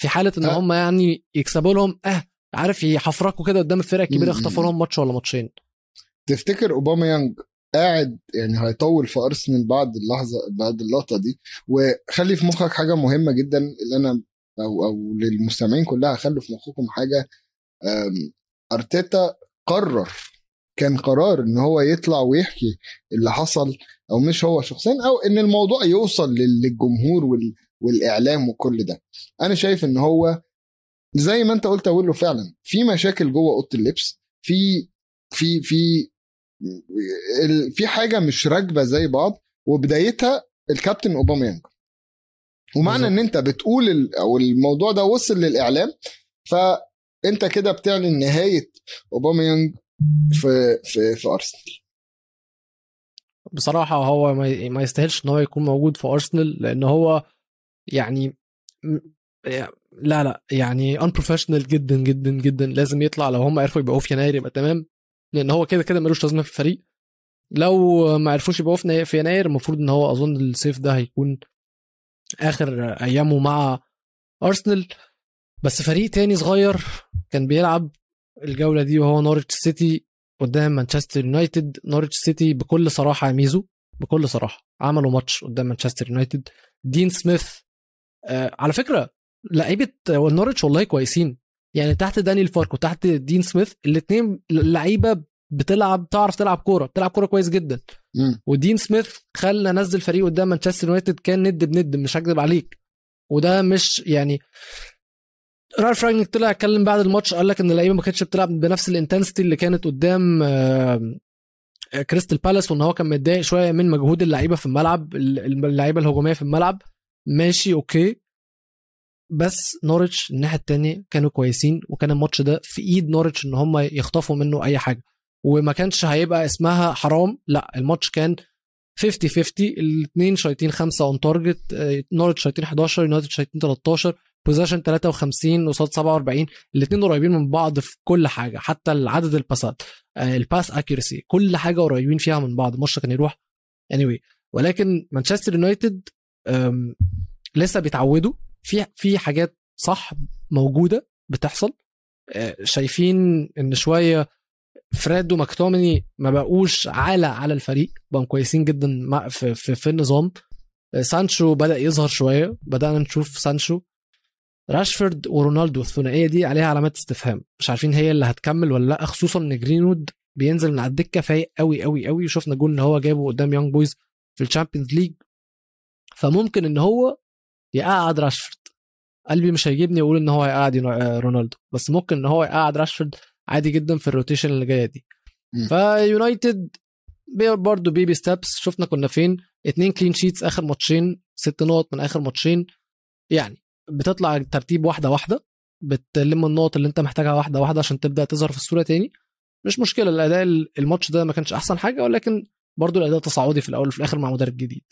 في حالة إن أه. هم يعني يكسبوا لهم آه عارف يحفركوا كده قدام الفرق الكبيرة. يخطفوا لهم ماتش ولا ماتشين تفتكر اوباما يانج قاعد يعني هيطول في أرسنال بعد اللحظة بعد اللقطة دي وخلي في مخك حاجة مهمة جدا اللي أنا أو أو للمستمعين كلها خلوا في مخكم حاجة أرتيتا قرر كان قرار إن هو يطلع ويحكي اللي حصل أو مش هو شخصيا أو إن الموضوع يوصل لل- للجمهور وال والإعلام وكل ده. أنا شايف إن هو زي ما أنت قلت أقول له فعلا في مشاكل جوه أوضة اللبس في في في في حاجة مش راكبة زي بعض وبدايتها الكابتن أوباميانج. ومعنى إن أنت بتقول ال- أو الموضوع ده وصل للإعلام فأنت كده بتعلن نهاية أوباميانج في في في أرسنال. بصراحة هو ما يستاهلش إن هو يكون موجود في أرسنال لأن هو يعني لا لا يعني unprofessional جدا جدا جدا. لازم يطلع لو هم عرفوا يبقوا في يناير يبقى تمام لأن هو كده كده ملوش لازمة في الفريق. لو ما عرفوش يبقوا في يناير المفروض إن هو أظن الصيف ده هيكون آخر أيامه مع أرسنال. بس فريق تاني صغير كان بيلعب الجولة دي وهو نورتش سيتي قدام مانشستر يونايتد. نورتش سيتي بكل صراحة يا ميزو بكل صراحة عملوا ماتش قدام مانشستر يونايتد. دين سميث آه على فكرة لعيبة نورتش والله كويسين. يعني تحت دانيال فارك وتحت دين سميث الاثنين لعيبة بتلعب تعرف تلعب كورة بتلعب كورة كويس جدا. مم. ودين سميث خلى نزل فريق قدام مانشستر يونايتد كان ند بند مش هكذب عليك. وده مش يعني رالف رانجنيك طلع اتكلم بعد الماتش قال لك إن اللعيبة ما كانتش بتلعب بنفس ال intensity اللي كانت قدام آه، آه، كريستال بالاس وإن هو كان متضايق شوية من مجهود اللعيبة في الملعب اللعيبة الهجومية في الملعب. ماشي okay. بس نورتش الناحية التانية كانوا كويسين وكان الماتش ده في إيد نورتش إن هم يخطفوا منه أي حاجة. وما كانش هيبقى اسمها حرام لا الماتش كان 50 50 الاثنين شايطين خمسة on target نورتش شايطين 11 يونايتد شايطين 13 possession 53 قصاد 47 الاثنين قريبين من بعض في كل حاجة حتى عدد الباسات آه، ال pass accuracy كل حاجة قريبين فيها من بعض الماتش كان يروح anyway ولكن مانشستر يونايتد لسه بيتعودوا في في حاجات صح موجودة بتحصل آه، شايفين إن شوية فريد وماكتوميناي ما بقوش عالة على الفريق بقوا كويسين جدا في, في, في النظام. آه، سانشو بدأ يظهر شوية بدأنا نشوف سانشو راشفورد ورونالدو الثنائيه دي عليها علامات استفهام. مش عارفين هي اللي هتكمل ولا لأ خصوصا إن جرينوود بينزل من على الدكة فايق قوي قوي قوي وشفنا جول إن هو جابه قدام يونج بويز في ال Champions League. فممكن إن هو يقعد راشفورد. قلبي مش هيجيبني أقول إن هو هيقعد آه، رونالدو. بس ممكن إن هو يقعد راشفورد عادي جدا في ال rotation اللي جاية دي. فيونايتد برضه baby steps شفنا كنا فين؟ اتنين clean sheets آخر ماتشين ست نقط من آخر ماتشين. يعني بتطلع ترتيب واحدة واحدة بتلم النقط اللي انت محتاجها واحدة واحدة عشان تبدأ تظهر في الصورة تاني. مش مشكلة الأداء الماتش ده ما كانش أحسن حاجة ولكن برضه الأداء تصاعدي في الأول وفي الآخر مع مدرب جديد.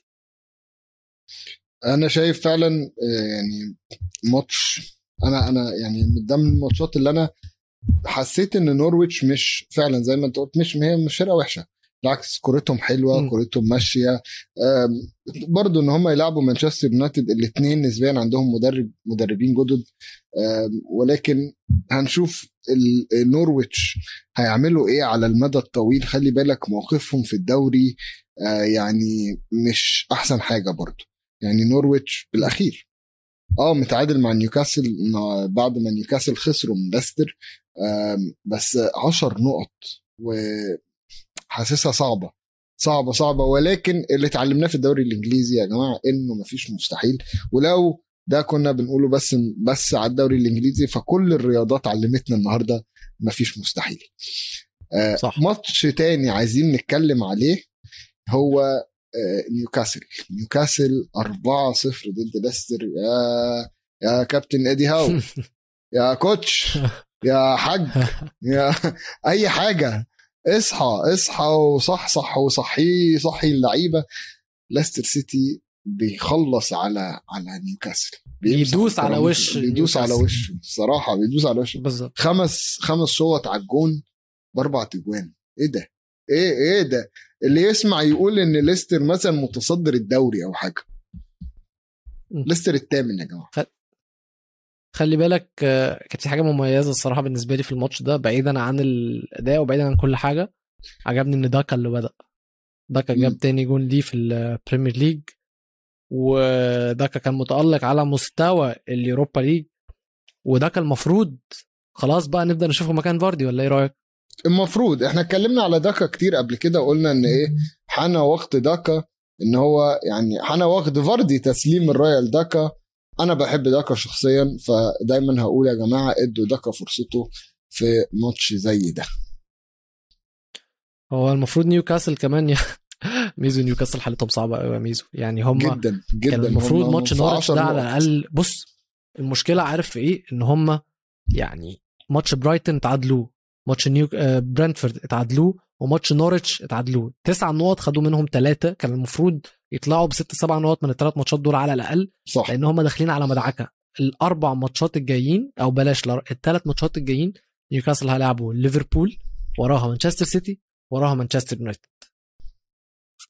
أنا شايف فعلا آه، يعني ماتش أنا أنا يعني من ضمن الماتشات اللي أنا حسيت إن نورويتش مش فعلا زي ما أنت قلت مش هي مش فرقة وحشة. بالعكس كورتهم حلوة. كورتهم ماشية. برضو إن هم يلعبوا مانشستر يونايتد الاثنين نسبيا عندهم مدرب مدربين جدد. ولكن هنشوف ال- نورويتش هيعملوا إيه على المدى الطويل؟ خلي بالك موقفهم في الدوري آه، يعني مش أحسن حاجة برضو. يعني نورويتش بالأخير. آه متعادل مع نيوكاسل بعد ما نيوكاسل خسروا من ليستر. بس 10 نقط وحاسسها صعبة. صعبة صعبة. ولكن اللي اتعلمناه في الدوري الإنجليزي يا جماعة إنه مفيش مستحيل. ولو ده كنا بنقوله بس بس على الدوري الإنجليزي فكل الرياضات علمتنا النهارده مفيش مستحيل. آه، صح. ماتش تاني عايزين نتكلم عليه هو آه، نيوكاسل. نيوكاسل 4-0 ضد ليستر. يا يا كابتن إيدي هاو. <laughs> يا coach. يا حاج. <laughs> يا أي حاجة. اصحى اصحى وصحصح وصحي صحي اللعيبة. ليستر سيتي بيخلص على على نيوكاسل. بيدوس على وش بيدوس على. وش الصراحه بيدوس على وش بالظبط. خمس خمس شوط على الجون بأربع تجوان. إيه ده؟ إيه إيه ده؟ اللي يسمع يقول إن ليستر مثلا متصدر الدوري أو حاجة. ليستر الثامن يا جماعة. خلي بالك آه، كانت في حاجة مميزة الصراحة بالنسبة لي في الماتش ده بعيدا عن الأداء وبعيدا عن كل حاجة عجبني إن داكا اللي بدأ داكا جاب. تاني جون ليه في ال Premier League وداكا كان متألق على مستوى ال Europa League وداكا المفروض خلاص بقى نبدأ نشوفه مكان فاردي ولا إيه رأيك؟ المفروض إحنا اتكلمنا على داكا كتير قبل كده وقلنا إن إيه حان وقت داكا إن هو يعني حان وقت فاردي تسليم الرايه لداكا أنا بحب داكا شخصيا فدايما هقول يا جماعة إدوا داكا فرصته في ماتش زي ده. هو المفروض نيوكاسل كمان ي... <laughs> ميزو نيوكاسل حالتهم صعبة قوي يا ميزو. يعني هم جدا جدا. كان المفروض ماتش نورتش 10 ده على. الاقل بص المشكلة عارف في إيه؟ إن هم يعني ماتش برايتن تعادلوا ماتش نيو آه، برنتفورد اتعادلوه وماتش نورتش اتعادلوه. تسع نقط خدوا منهم ثلاثة كان المفروض يطلعوا بست سبع نقط من الثلاث ماتشات دول على الأقل صح. لأن هم داخلين على مدعكة. الأربع ماتشات الجايين أو بلاش الثلاث ماتشات الجايين نيوكاسل هيلعبوا ليفربول وراها مانشستر سيتي وراها مانشستر يونايتد.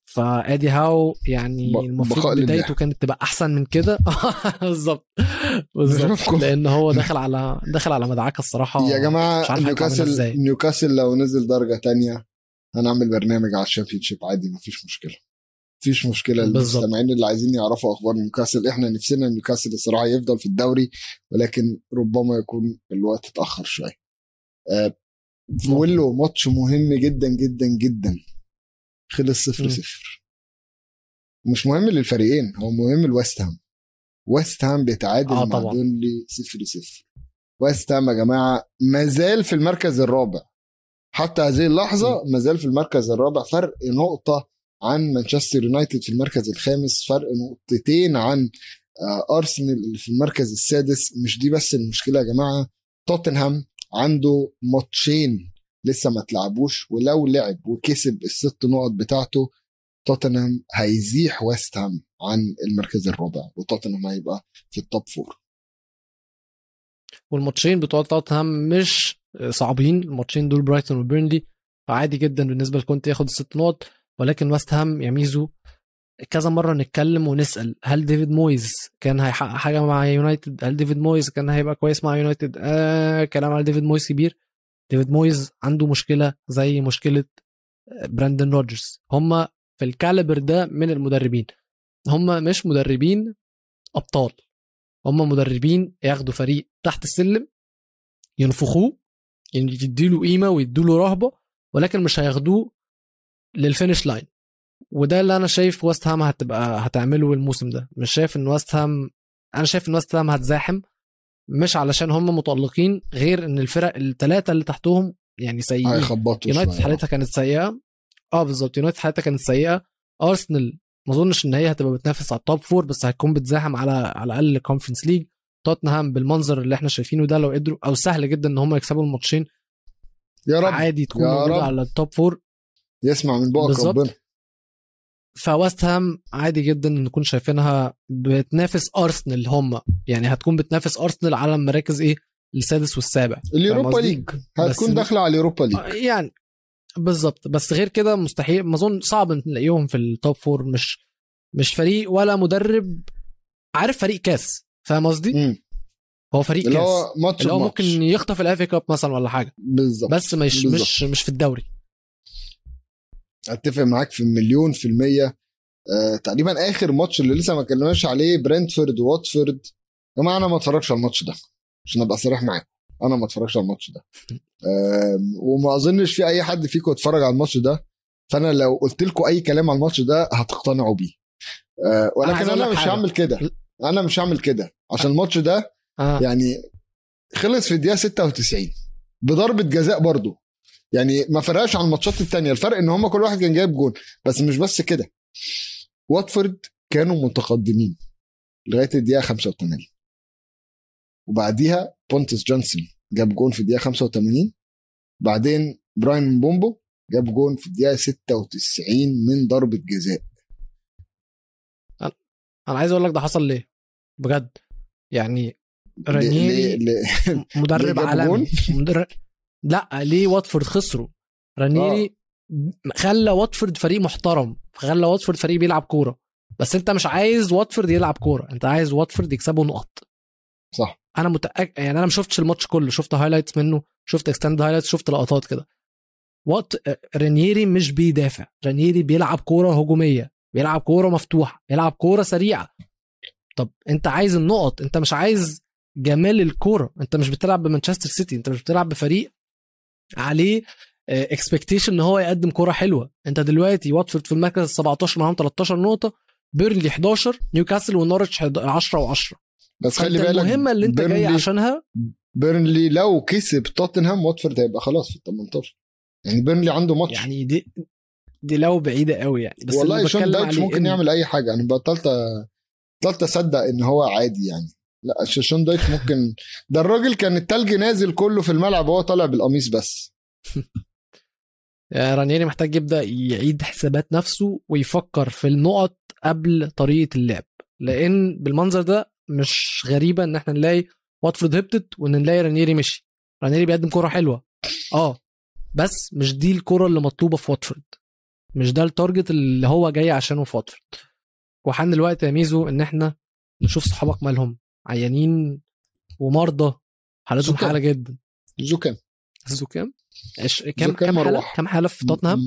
فأدي هاو يعني المفروض. بدايته كانت تبقى أحسن من كده. <laughs> بالظبط. بالظبط. لأن هو داخل على داخل على مدعكة الصراحة. يا مش جماعة نيوكاسل. نيوكاسل لو نزل درجة تانية هنعمل برنامج على ال Championship عادي مفيش مشكلة. مفيش مشكلة. بالظبط. المستمعين اللي عايزين يعرفوا أخبار نيوكاسل إحنا نفسنا نيوكاسل الصراحة يفضل في الدوري ولكن ربما يكون الوقت اتأخر شوية. آه، فولو ماتش مهم جدا جدا جدا. خلص صفر. صفر. مش مهم للفريقين هو مهم لويست هام. ويست هام بيتعادل آه مع. بيرنلي صفر صفر. ويست هام يا جماعة مازال في المركز الرابع. حتى هذه اللحظة مازال في المركز الرابع. فرق نقطة عن مانشستر يونايتد في المركز الخامس فرق نقطتين عن آه، أرسنال اللي في المركز السادس. مش دي بس المشكلة يا جماعة توتنهام عنده ماتشين لسه ما تلعبوش ولو لعب وكسب الست نقط بتاعته توتنهام هيزيح ويست هام عن المركز الرابع وتوتنهام هيبقى في ال top four والماتشين بتوع توتنهام مش صعبين الماتشين دول برايتون وبيرنلي فعادي جدا بالنسبة لكونت ياخد الست نقط. ولكن ويست هام يا ميزو كذا مرة نتكلم ونسأل هل ديفيد مويز كان هيحقق حاجة مع يونايتد؟ هل ديفيد مويز كان هيبقى كويس مع يونايتد؟ آه كلام على ديفيد مويز كبير. ديفيد مويز عنده مشكلة زي مشكلة براندن روجرز. هم في ال caliber ده من المدربين. هم مش مدربين أبطال. هم مدربين ياخدوا فريق تحت السلم ينفخوه يديله قيمة ويديله رهبة ولكن مش هياخدوه لل finish line وده اللي أنا شايف ويست هام هتبقى هتعمله الموسم ده. مش شايف إن ويست هام أنا شايف إن ويست هام هتزاحم. مش علشان هم متألقين غير إن الفرق الثلاثه اللي تحتهم يعني سيئين. هيخبطوا يونايتد. حالتها كانت سيئة. آه بالظبط. يونايتد حالتها كانت سيئة. ارسنال ما أظنش إن هي هتبقى بتنافس على ال top four بس هتكون بتزاحم على على الأقل Conference League توتنهام بالمنظر اللي إحنا شايفينه ده لو قدروا أو سهل جدا إن هم يكسبوا الماتشين. يا رب. عادي تكون يا موجودة رب. على ال top four يسمع من بقك. ربنا. فويست هام عادي جدا نكون شايفينها بتنافس أرسنال هم يعني هتكون بتنافس أرسنال على المراكز إيه؟ السادس والسابع. ال Europa؟ League. هتكون داخلة على ال Europa League. آه، يعني بالظبط. بس غير كده مستحيل ما أظن صعب نلاقيهم في ال top four مش مش فريق ولا مدرب عارف فريق كاس. فاهم قصدي؟ هو فريق اللي كاس. هو ماتش اللي هو. ممكن يخطف ال FA Cup مثلا ولا حاجة. بالظبط. بس مش بالظبط. مش مش في الدوري. أتفق معاك في مليون في المية. آه، تقريبا آخر ماتش اللي لسه ما اتكلمناش عليه برنتفورد واتفورد. يا جماعة أنا ما اتفرجش على الماتش ده عشان أبقى صريح معاكم أنا ما اتفرجش على الماتش ده. آم، وما أظنش في أي حد فيكم اتفرج على الماتش ده. فأنا لو قلت لكم أي كلام على الماتش ده هتقتنعوا بيه. آه، ولكن أنا لك مش. هعمل كده. أنا مش هعمل كده. عشان الماتش ده آه. يعني خلص في الدقيقة 96 بضربة جزاء برضو. يعني ما فرقش عن الماتشات التانية. الفرق إن هم كل واحد كان جايب جون. بس مش بس كده. واتفورد كانوا متقدمين لغاية الدقيقة 85 وبعديها بونتوس يانسون جاب جون في الدقيقة 85 بعدين براين مبومو جاب جون في الدقيقة 96 من ضربة جزاء. أنا عايز أقول لك ده حصل ليه؟ بجد. يعني ليه- مدرب عالمي؟ مدرب لا ليه واتفورد خسروا؟ رانيري خلى واتفورد فريق محترم خلى واتفورد فريق بيلعب كورة. بس انت مش عايز واتفورد يلعب كورة انت عايز واتفورد يكسبوا نقط. صح. أنا متأكد يعني أنا ما شفتش الماتش كله شفت highlights منه شفت extended highlights شفت لقطات كده. وقت رانييري مش بيدافع. رانييري بيلعب كورة هجومية بيلعب كورة مفتوحة بيلعب كورة سريعة. طب انت عايز النقط انت مش عايز جمال الكورة. انت مش بتلعب بمانشستر سيتي انت مش بتلعب بفريق عليه expectation إن هو يقدم كوره حلوة. أنت دلوقتي واتفورد في المركز 17 معاهم 13 نقطة بيرنلي 11 نيوكاسل ونورتش 10 و10 بس خلي بالك المهمة اللي أنت جاي بيرنلي- عشانها بيرنلي لو كسب توتنهام واتفورد هيبقى خلاص في ال 18 يعني بيرنلي عنده ماتش. يعني دي دي لو بعيدة قوي يعني. بس والله شون دايش ممكن إن- يعمل أي حاجة. أنا بطلت بطلت أصدق إن هو عادي يعني. لا شون دايش ممكن. ده الراجل كان التلج نازل كله في الملعب وهو طالع بالقميص بس. <laughs> رانيري محتاج يبدأ يعيد حسابات نفسه ويفكر في النقط قبل طريقة اللعب. لأن بالمنظر ده مش غريبة إن إحنا نلاقي واتفورد هبطت وإن نلاقي رانيري مشي. رانيري بيقدم كورة حلوة. آه. بس مش دي الكورة اللي مطلوبة في واتفورد. مش ده ال target اللي هو جاي عشانه في واتفورد. وحان الوقت يا ميزو إن إحنا نشوف صحابك مالهم. عيانين ومرضى حالتهم. حالة جدا. زكام زكام إيش- كام كام حالة. كام حالة في توتنهام؟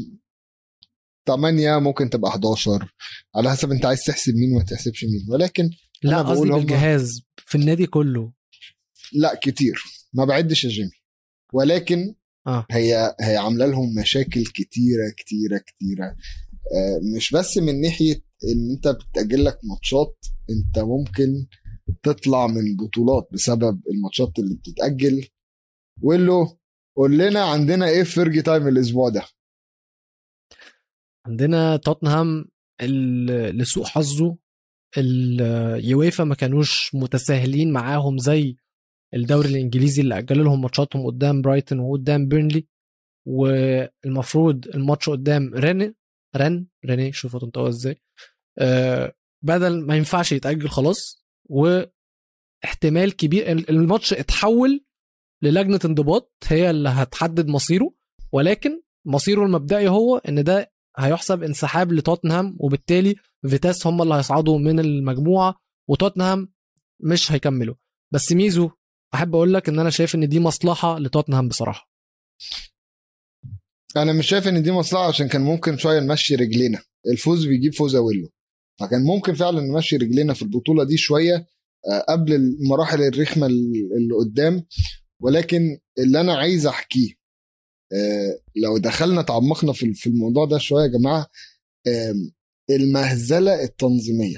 8 ممكن تبقى 11 على حسب انت عايز تحسب مين وما تحسبش مين. ولكن لا قصدي بقول هم- بالجهاز في النادي كله. لا كتير. ما بعدش يا جيمي. ولكن آه. هي هي عاملة لهم مشاكل كتيرة كتيرة كتيرة. آه، مش بس من ناحية إن أنت بتاجل لك ماتشات أنت ممكن تطلع من بطولات بسبب الماتشات اللي بتتأجل. ويلو قول لنا عندنا إيه في Fergie Time الأسبوع ده؟ عندنا توتنهام لسوء حظه. اليويفا ما كانوش متساهلين معاهم زي الدوري الإنجليزي اللي أجلوا لهم ماتشاتهم قدام برايتون وقدام بيرنلي والمفروض الماتش قدام رن رن ريني شوفوا تنطقوا إزاي. آه بدل ما ينفعش يتأجل خلاص واحتمال كبير الماتش اتحول للجنة انضباط هي اللي هتحدد مصيره ولكن مصيره المبدئي هو إن ده هيحسب انسحاب لتوتنهام وبالتالي فيتيس هم اللي هيصعدوا من المجموعة وتوتنهام مش هيكملوا. بس ميزو أحب أقول لك إن أنا شايف إن دي مصلحة لتوتنهام بصراحة. أنا مش شايف إن دي مصلحة عشان كان ممكن شوية نمشي رجلينا. الفوز بيجيب فوز اويلو فكان ممكن فعلا نمشي رجلينا في البطولة دي شوية آه، قبل المراحل الرخمة اللي قدام. ولكن اللي أنا عايز أحكيه آه، لو دخلنا تعمقنا في الموضوع ده شوية يا جماعة المهزلة التنظيمية.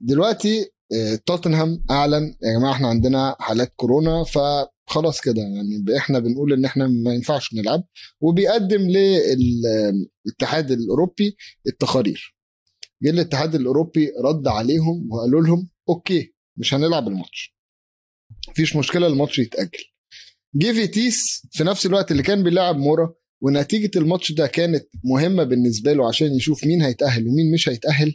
دلوقتي آه، توتنهام أعلن يا جماعة إحنا عندنا حالات كورونا فخلاص كده يعني إحنا بنقول إن إحنا ما ينفعش نلعب وبيقدم للاتحاد الأوروبي التقارير. جه الاتحاد الأوروبي رد عليهم وقالوا لهم okay مش هنلعب الماتش. مفيش مشكلة الماتش يتأجل. جه فيتيس في نفس الوقت اللي كان بيلعب مورا ونتيجة الماتش ده كانت مهمة بالنسبة له عشان يشوف مين هيتأهل ومين مش هيتأهل.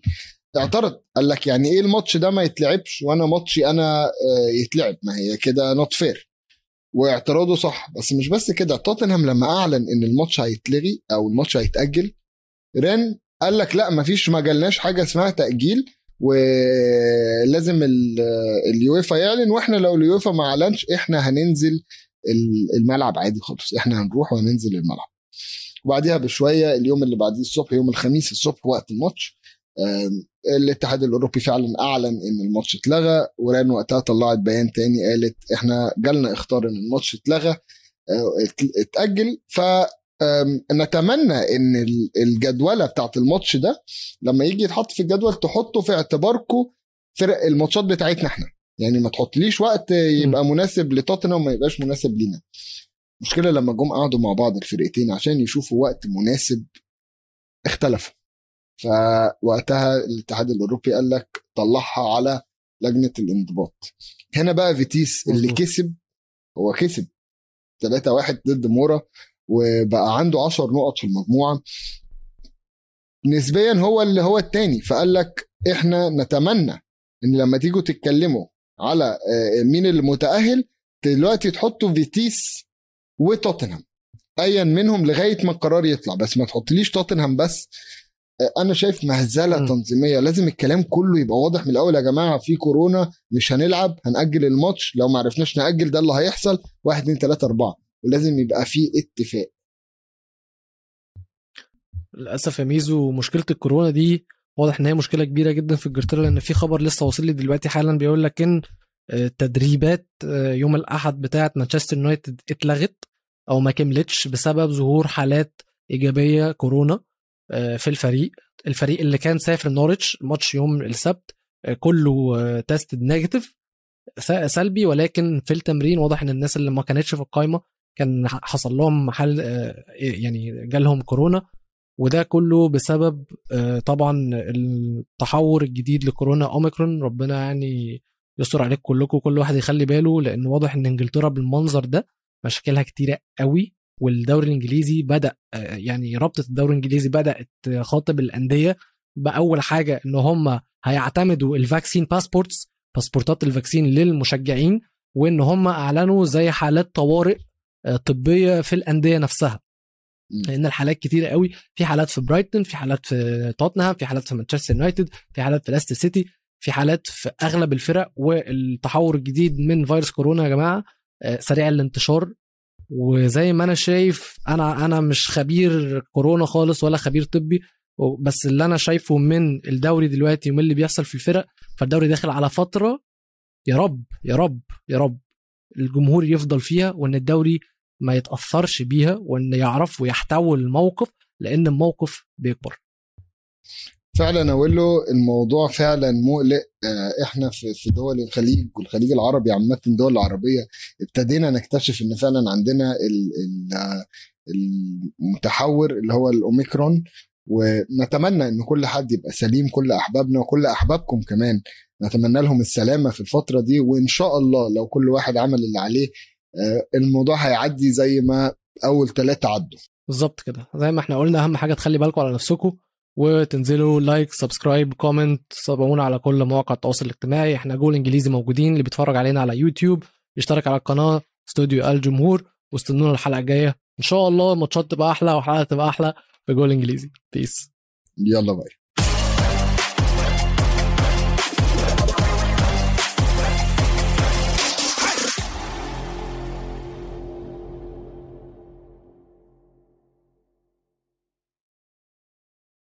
اعترض قال لك يعني إيه الماتش ده ما يتلعبش وأنا ماتشي أنا آه، يتلعب. ما هي كده not fair واعتراضه صح بس مش بس كده. توتنهام لما أعلن إن الماتش هيتلغي أو الماتش هيتأجل رن قال لك لا مفيش ما جالناش حاجة اسمها تأجيل ولازم ال- اليويفا يعلن وإحنا لو اليويفا ما اعلنش إحنا هننزل ال- الملعب عادي خالص إحنا هنروح وهننزل الملعب. وبعديها بشوية اليوم اللي بعديه الصبح يوم الخميس الصبح وقت الماتش الاتحاد الأوروبي فعلا أعلن إن الماتش اتلغى وران وقتها طلعت بيان تاني قالت إحنا جالنا اختار إن الماتش اتلغى آه، ات- اتأجل ف نتمنى إن ال- الجدولة بتاعت الماتش ده لما يجي يتحط في الجدول تحطوا في اعتباركم فرق الماتشات بتاعتنا إحنا. يعني ما تحطليش وقت يبقى مناسب لتوتنهام وما يبقاش مناسب لينا. المشكلة لما جم قعدوا مع بعض الفرقتين عشان يشوفوا وقت مناسب اختلفوا. فوقتها الاتحاد الأوروبي قال لك طلعها على لجنة الانضباط. هنا بقى فيتيس اللي. كسب هو كسب. 3 1 ضد مورا. وبقى عنده 10 نقط في المجموعة. نسبيا هو اللي هو التاني فقال لك إحنا نتمنى إن لما تيجوا تتكلموا على آه، مين اللي متاهل دلوقتي تحطوا فيتيس وتوتنهام ايا منهم لغاية ما القرار يطلع. بس ما تحطليش توتنهام بس. أنا شايف مهزلة مم. تنظيمية. لازم الكلام كله يبقى واضح من الأول يا جماعة في كورونا مش هنلعب هنأجل الماتش لو ما عرفناش نأجل ده اللي هيحصل واحد اتنين تلاتة أربعة. ولازم يبقى في اتفاق. للأسف يا ميزو مشكلة الكورونا دي واضح إن هي مشكلة كبيرة جدا في إنجلترا لأن في خبر لسه واصل لي دلوقتي حالا بيقول لك إن آه، تدريبات آه، يوم الأحد بتاعه مانشستر يونايتد اتلغت أو ما كملتش بسبب ظهور حالات إيجابية كورونا آه، في الفريق. الفريق اللي كان سافر نورتش ماتش يوم السبت كله tested negative سلبي ولكن في التمرين واضح إن الناس اللي ما كانتش في القائمه كان حصل لهم حال آه، يعني جالهم كورونا وده كله بسبب آه، طبعا التحور الجديد لكورونا أوميكرون. ربنا يعني يستر عليكم كلكم كل واحد يخلي باله لأن واضح إن إنجلترا بالمنظر ده مشاكلها كتيرة قوي والدوري الإنجليزي بدأ آه، يعني رابطة الدوري الإنجليزي بدأت تخاطب الأندية بأول حاجة إن هم هيعتمدوا ال vaccine passports باسبورتات ال vaccine للمشجعين وإن هم أعلنوا زي حالات طوارئ طبية في الأندية نفسها. لأن الحالات كتيرة قوي. في حالات في برايتون في حالات في توتنهام في حالات في مانشستر يونايتد في حالات في ليستر سيتي في حالات في أغلب الفرق. والتحور الجديد من فيروس كورونا يا جماعة آه، سريع الانتشار. وزي ما أنا شايف أنا أنا مش خبير كورونا خالص ولا خبير طبي. بس اللي أنا شايفه من الدوري دلوقتي ومن اللي بيحصل في الفرق فالدوري داخل على فترة يا رب يا رب يا رب. الجمهور يفضل فيها وإن الدوري ما يتأثرش بيها وإن يعرفوا يحتووا الموقف لأن الموقف بيكبر. فعلا أقول له الموضوع فعلا مقلق. آه، إحنا في دول الخليج والخليج العربي عامة الدول العربية ابتدينا نكتشف إن فعلا عندنا ال- ال- المتحور اللي هو الأوميكرون ونتمنى إن كل حد يبقى سليم كل أحبابنا وكل أحبابكم كمان. نتمنى لهم السلامة في الفترة دي وإن شاء الله لو كل واحد عمل اللي عليه آه، الموضوع هيعدي زي ما أول ثلاثة عدوا. بالظبط كده. زي ما إحنا قلنا أهم حاجة تخلي بالكم على نفسكم وتنزلوا like subscribe comment تابعونا على كل مواقع التواصل الاجتماعي. إحنا جول إنجليزي موجودين اللي بيتفرج علينا على يوتيوب يشترك على القناة استوديو الجمهور واستنونا الحلقة الجاية. إن شاء الله الماتشات تبقى أحلى وحلقة تبقى أحلى في جول إنجليزي. peace يلا باي.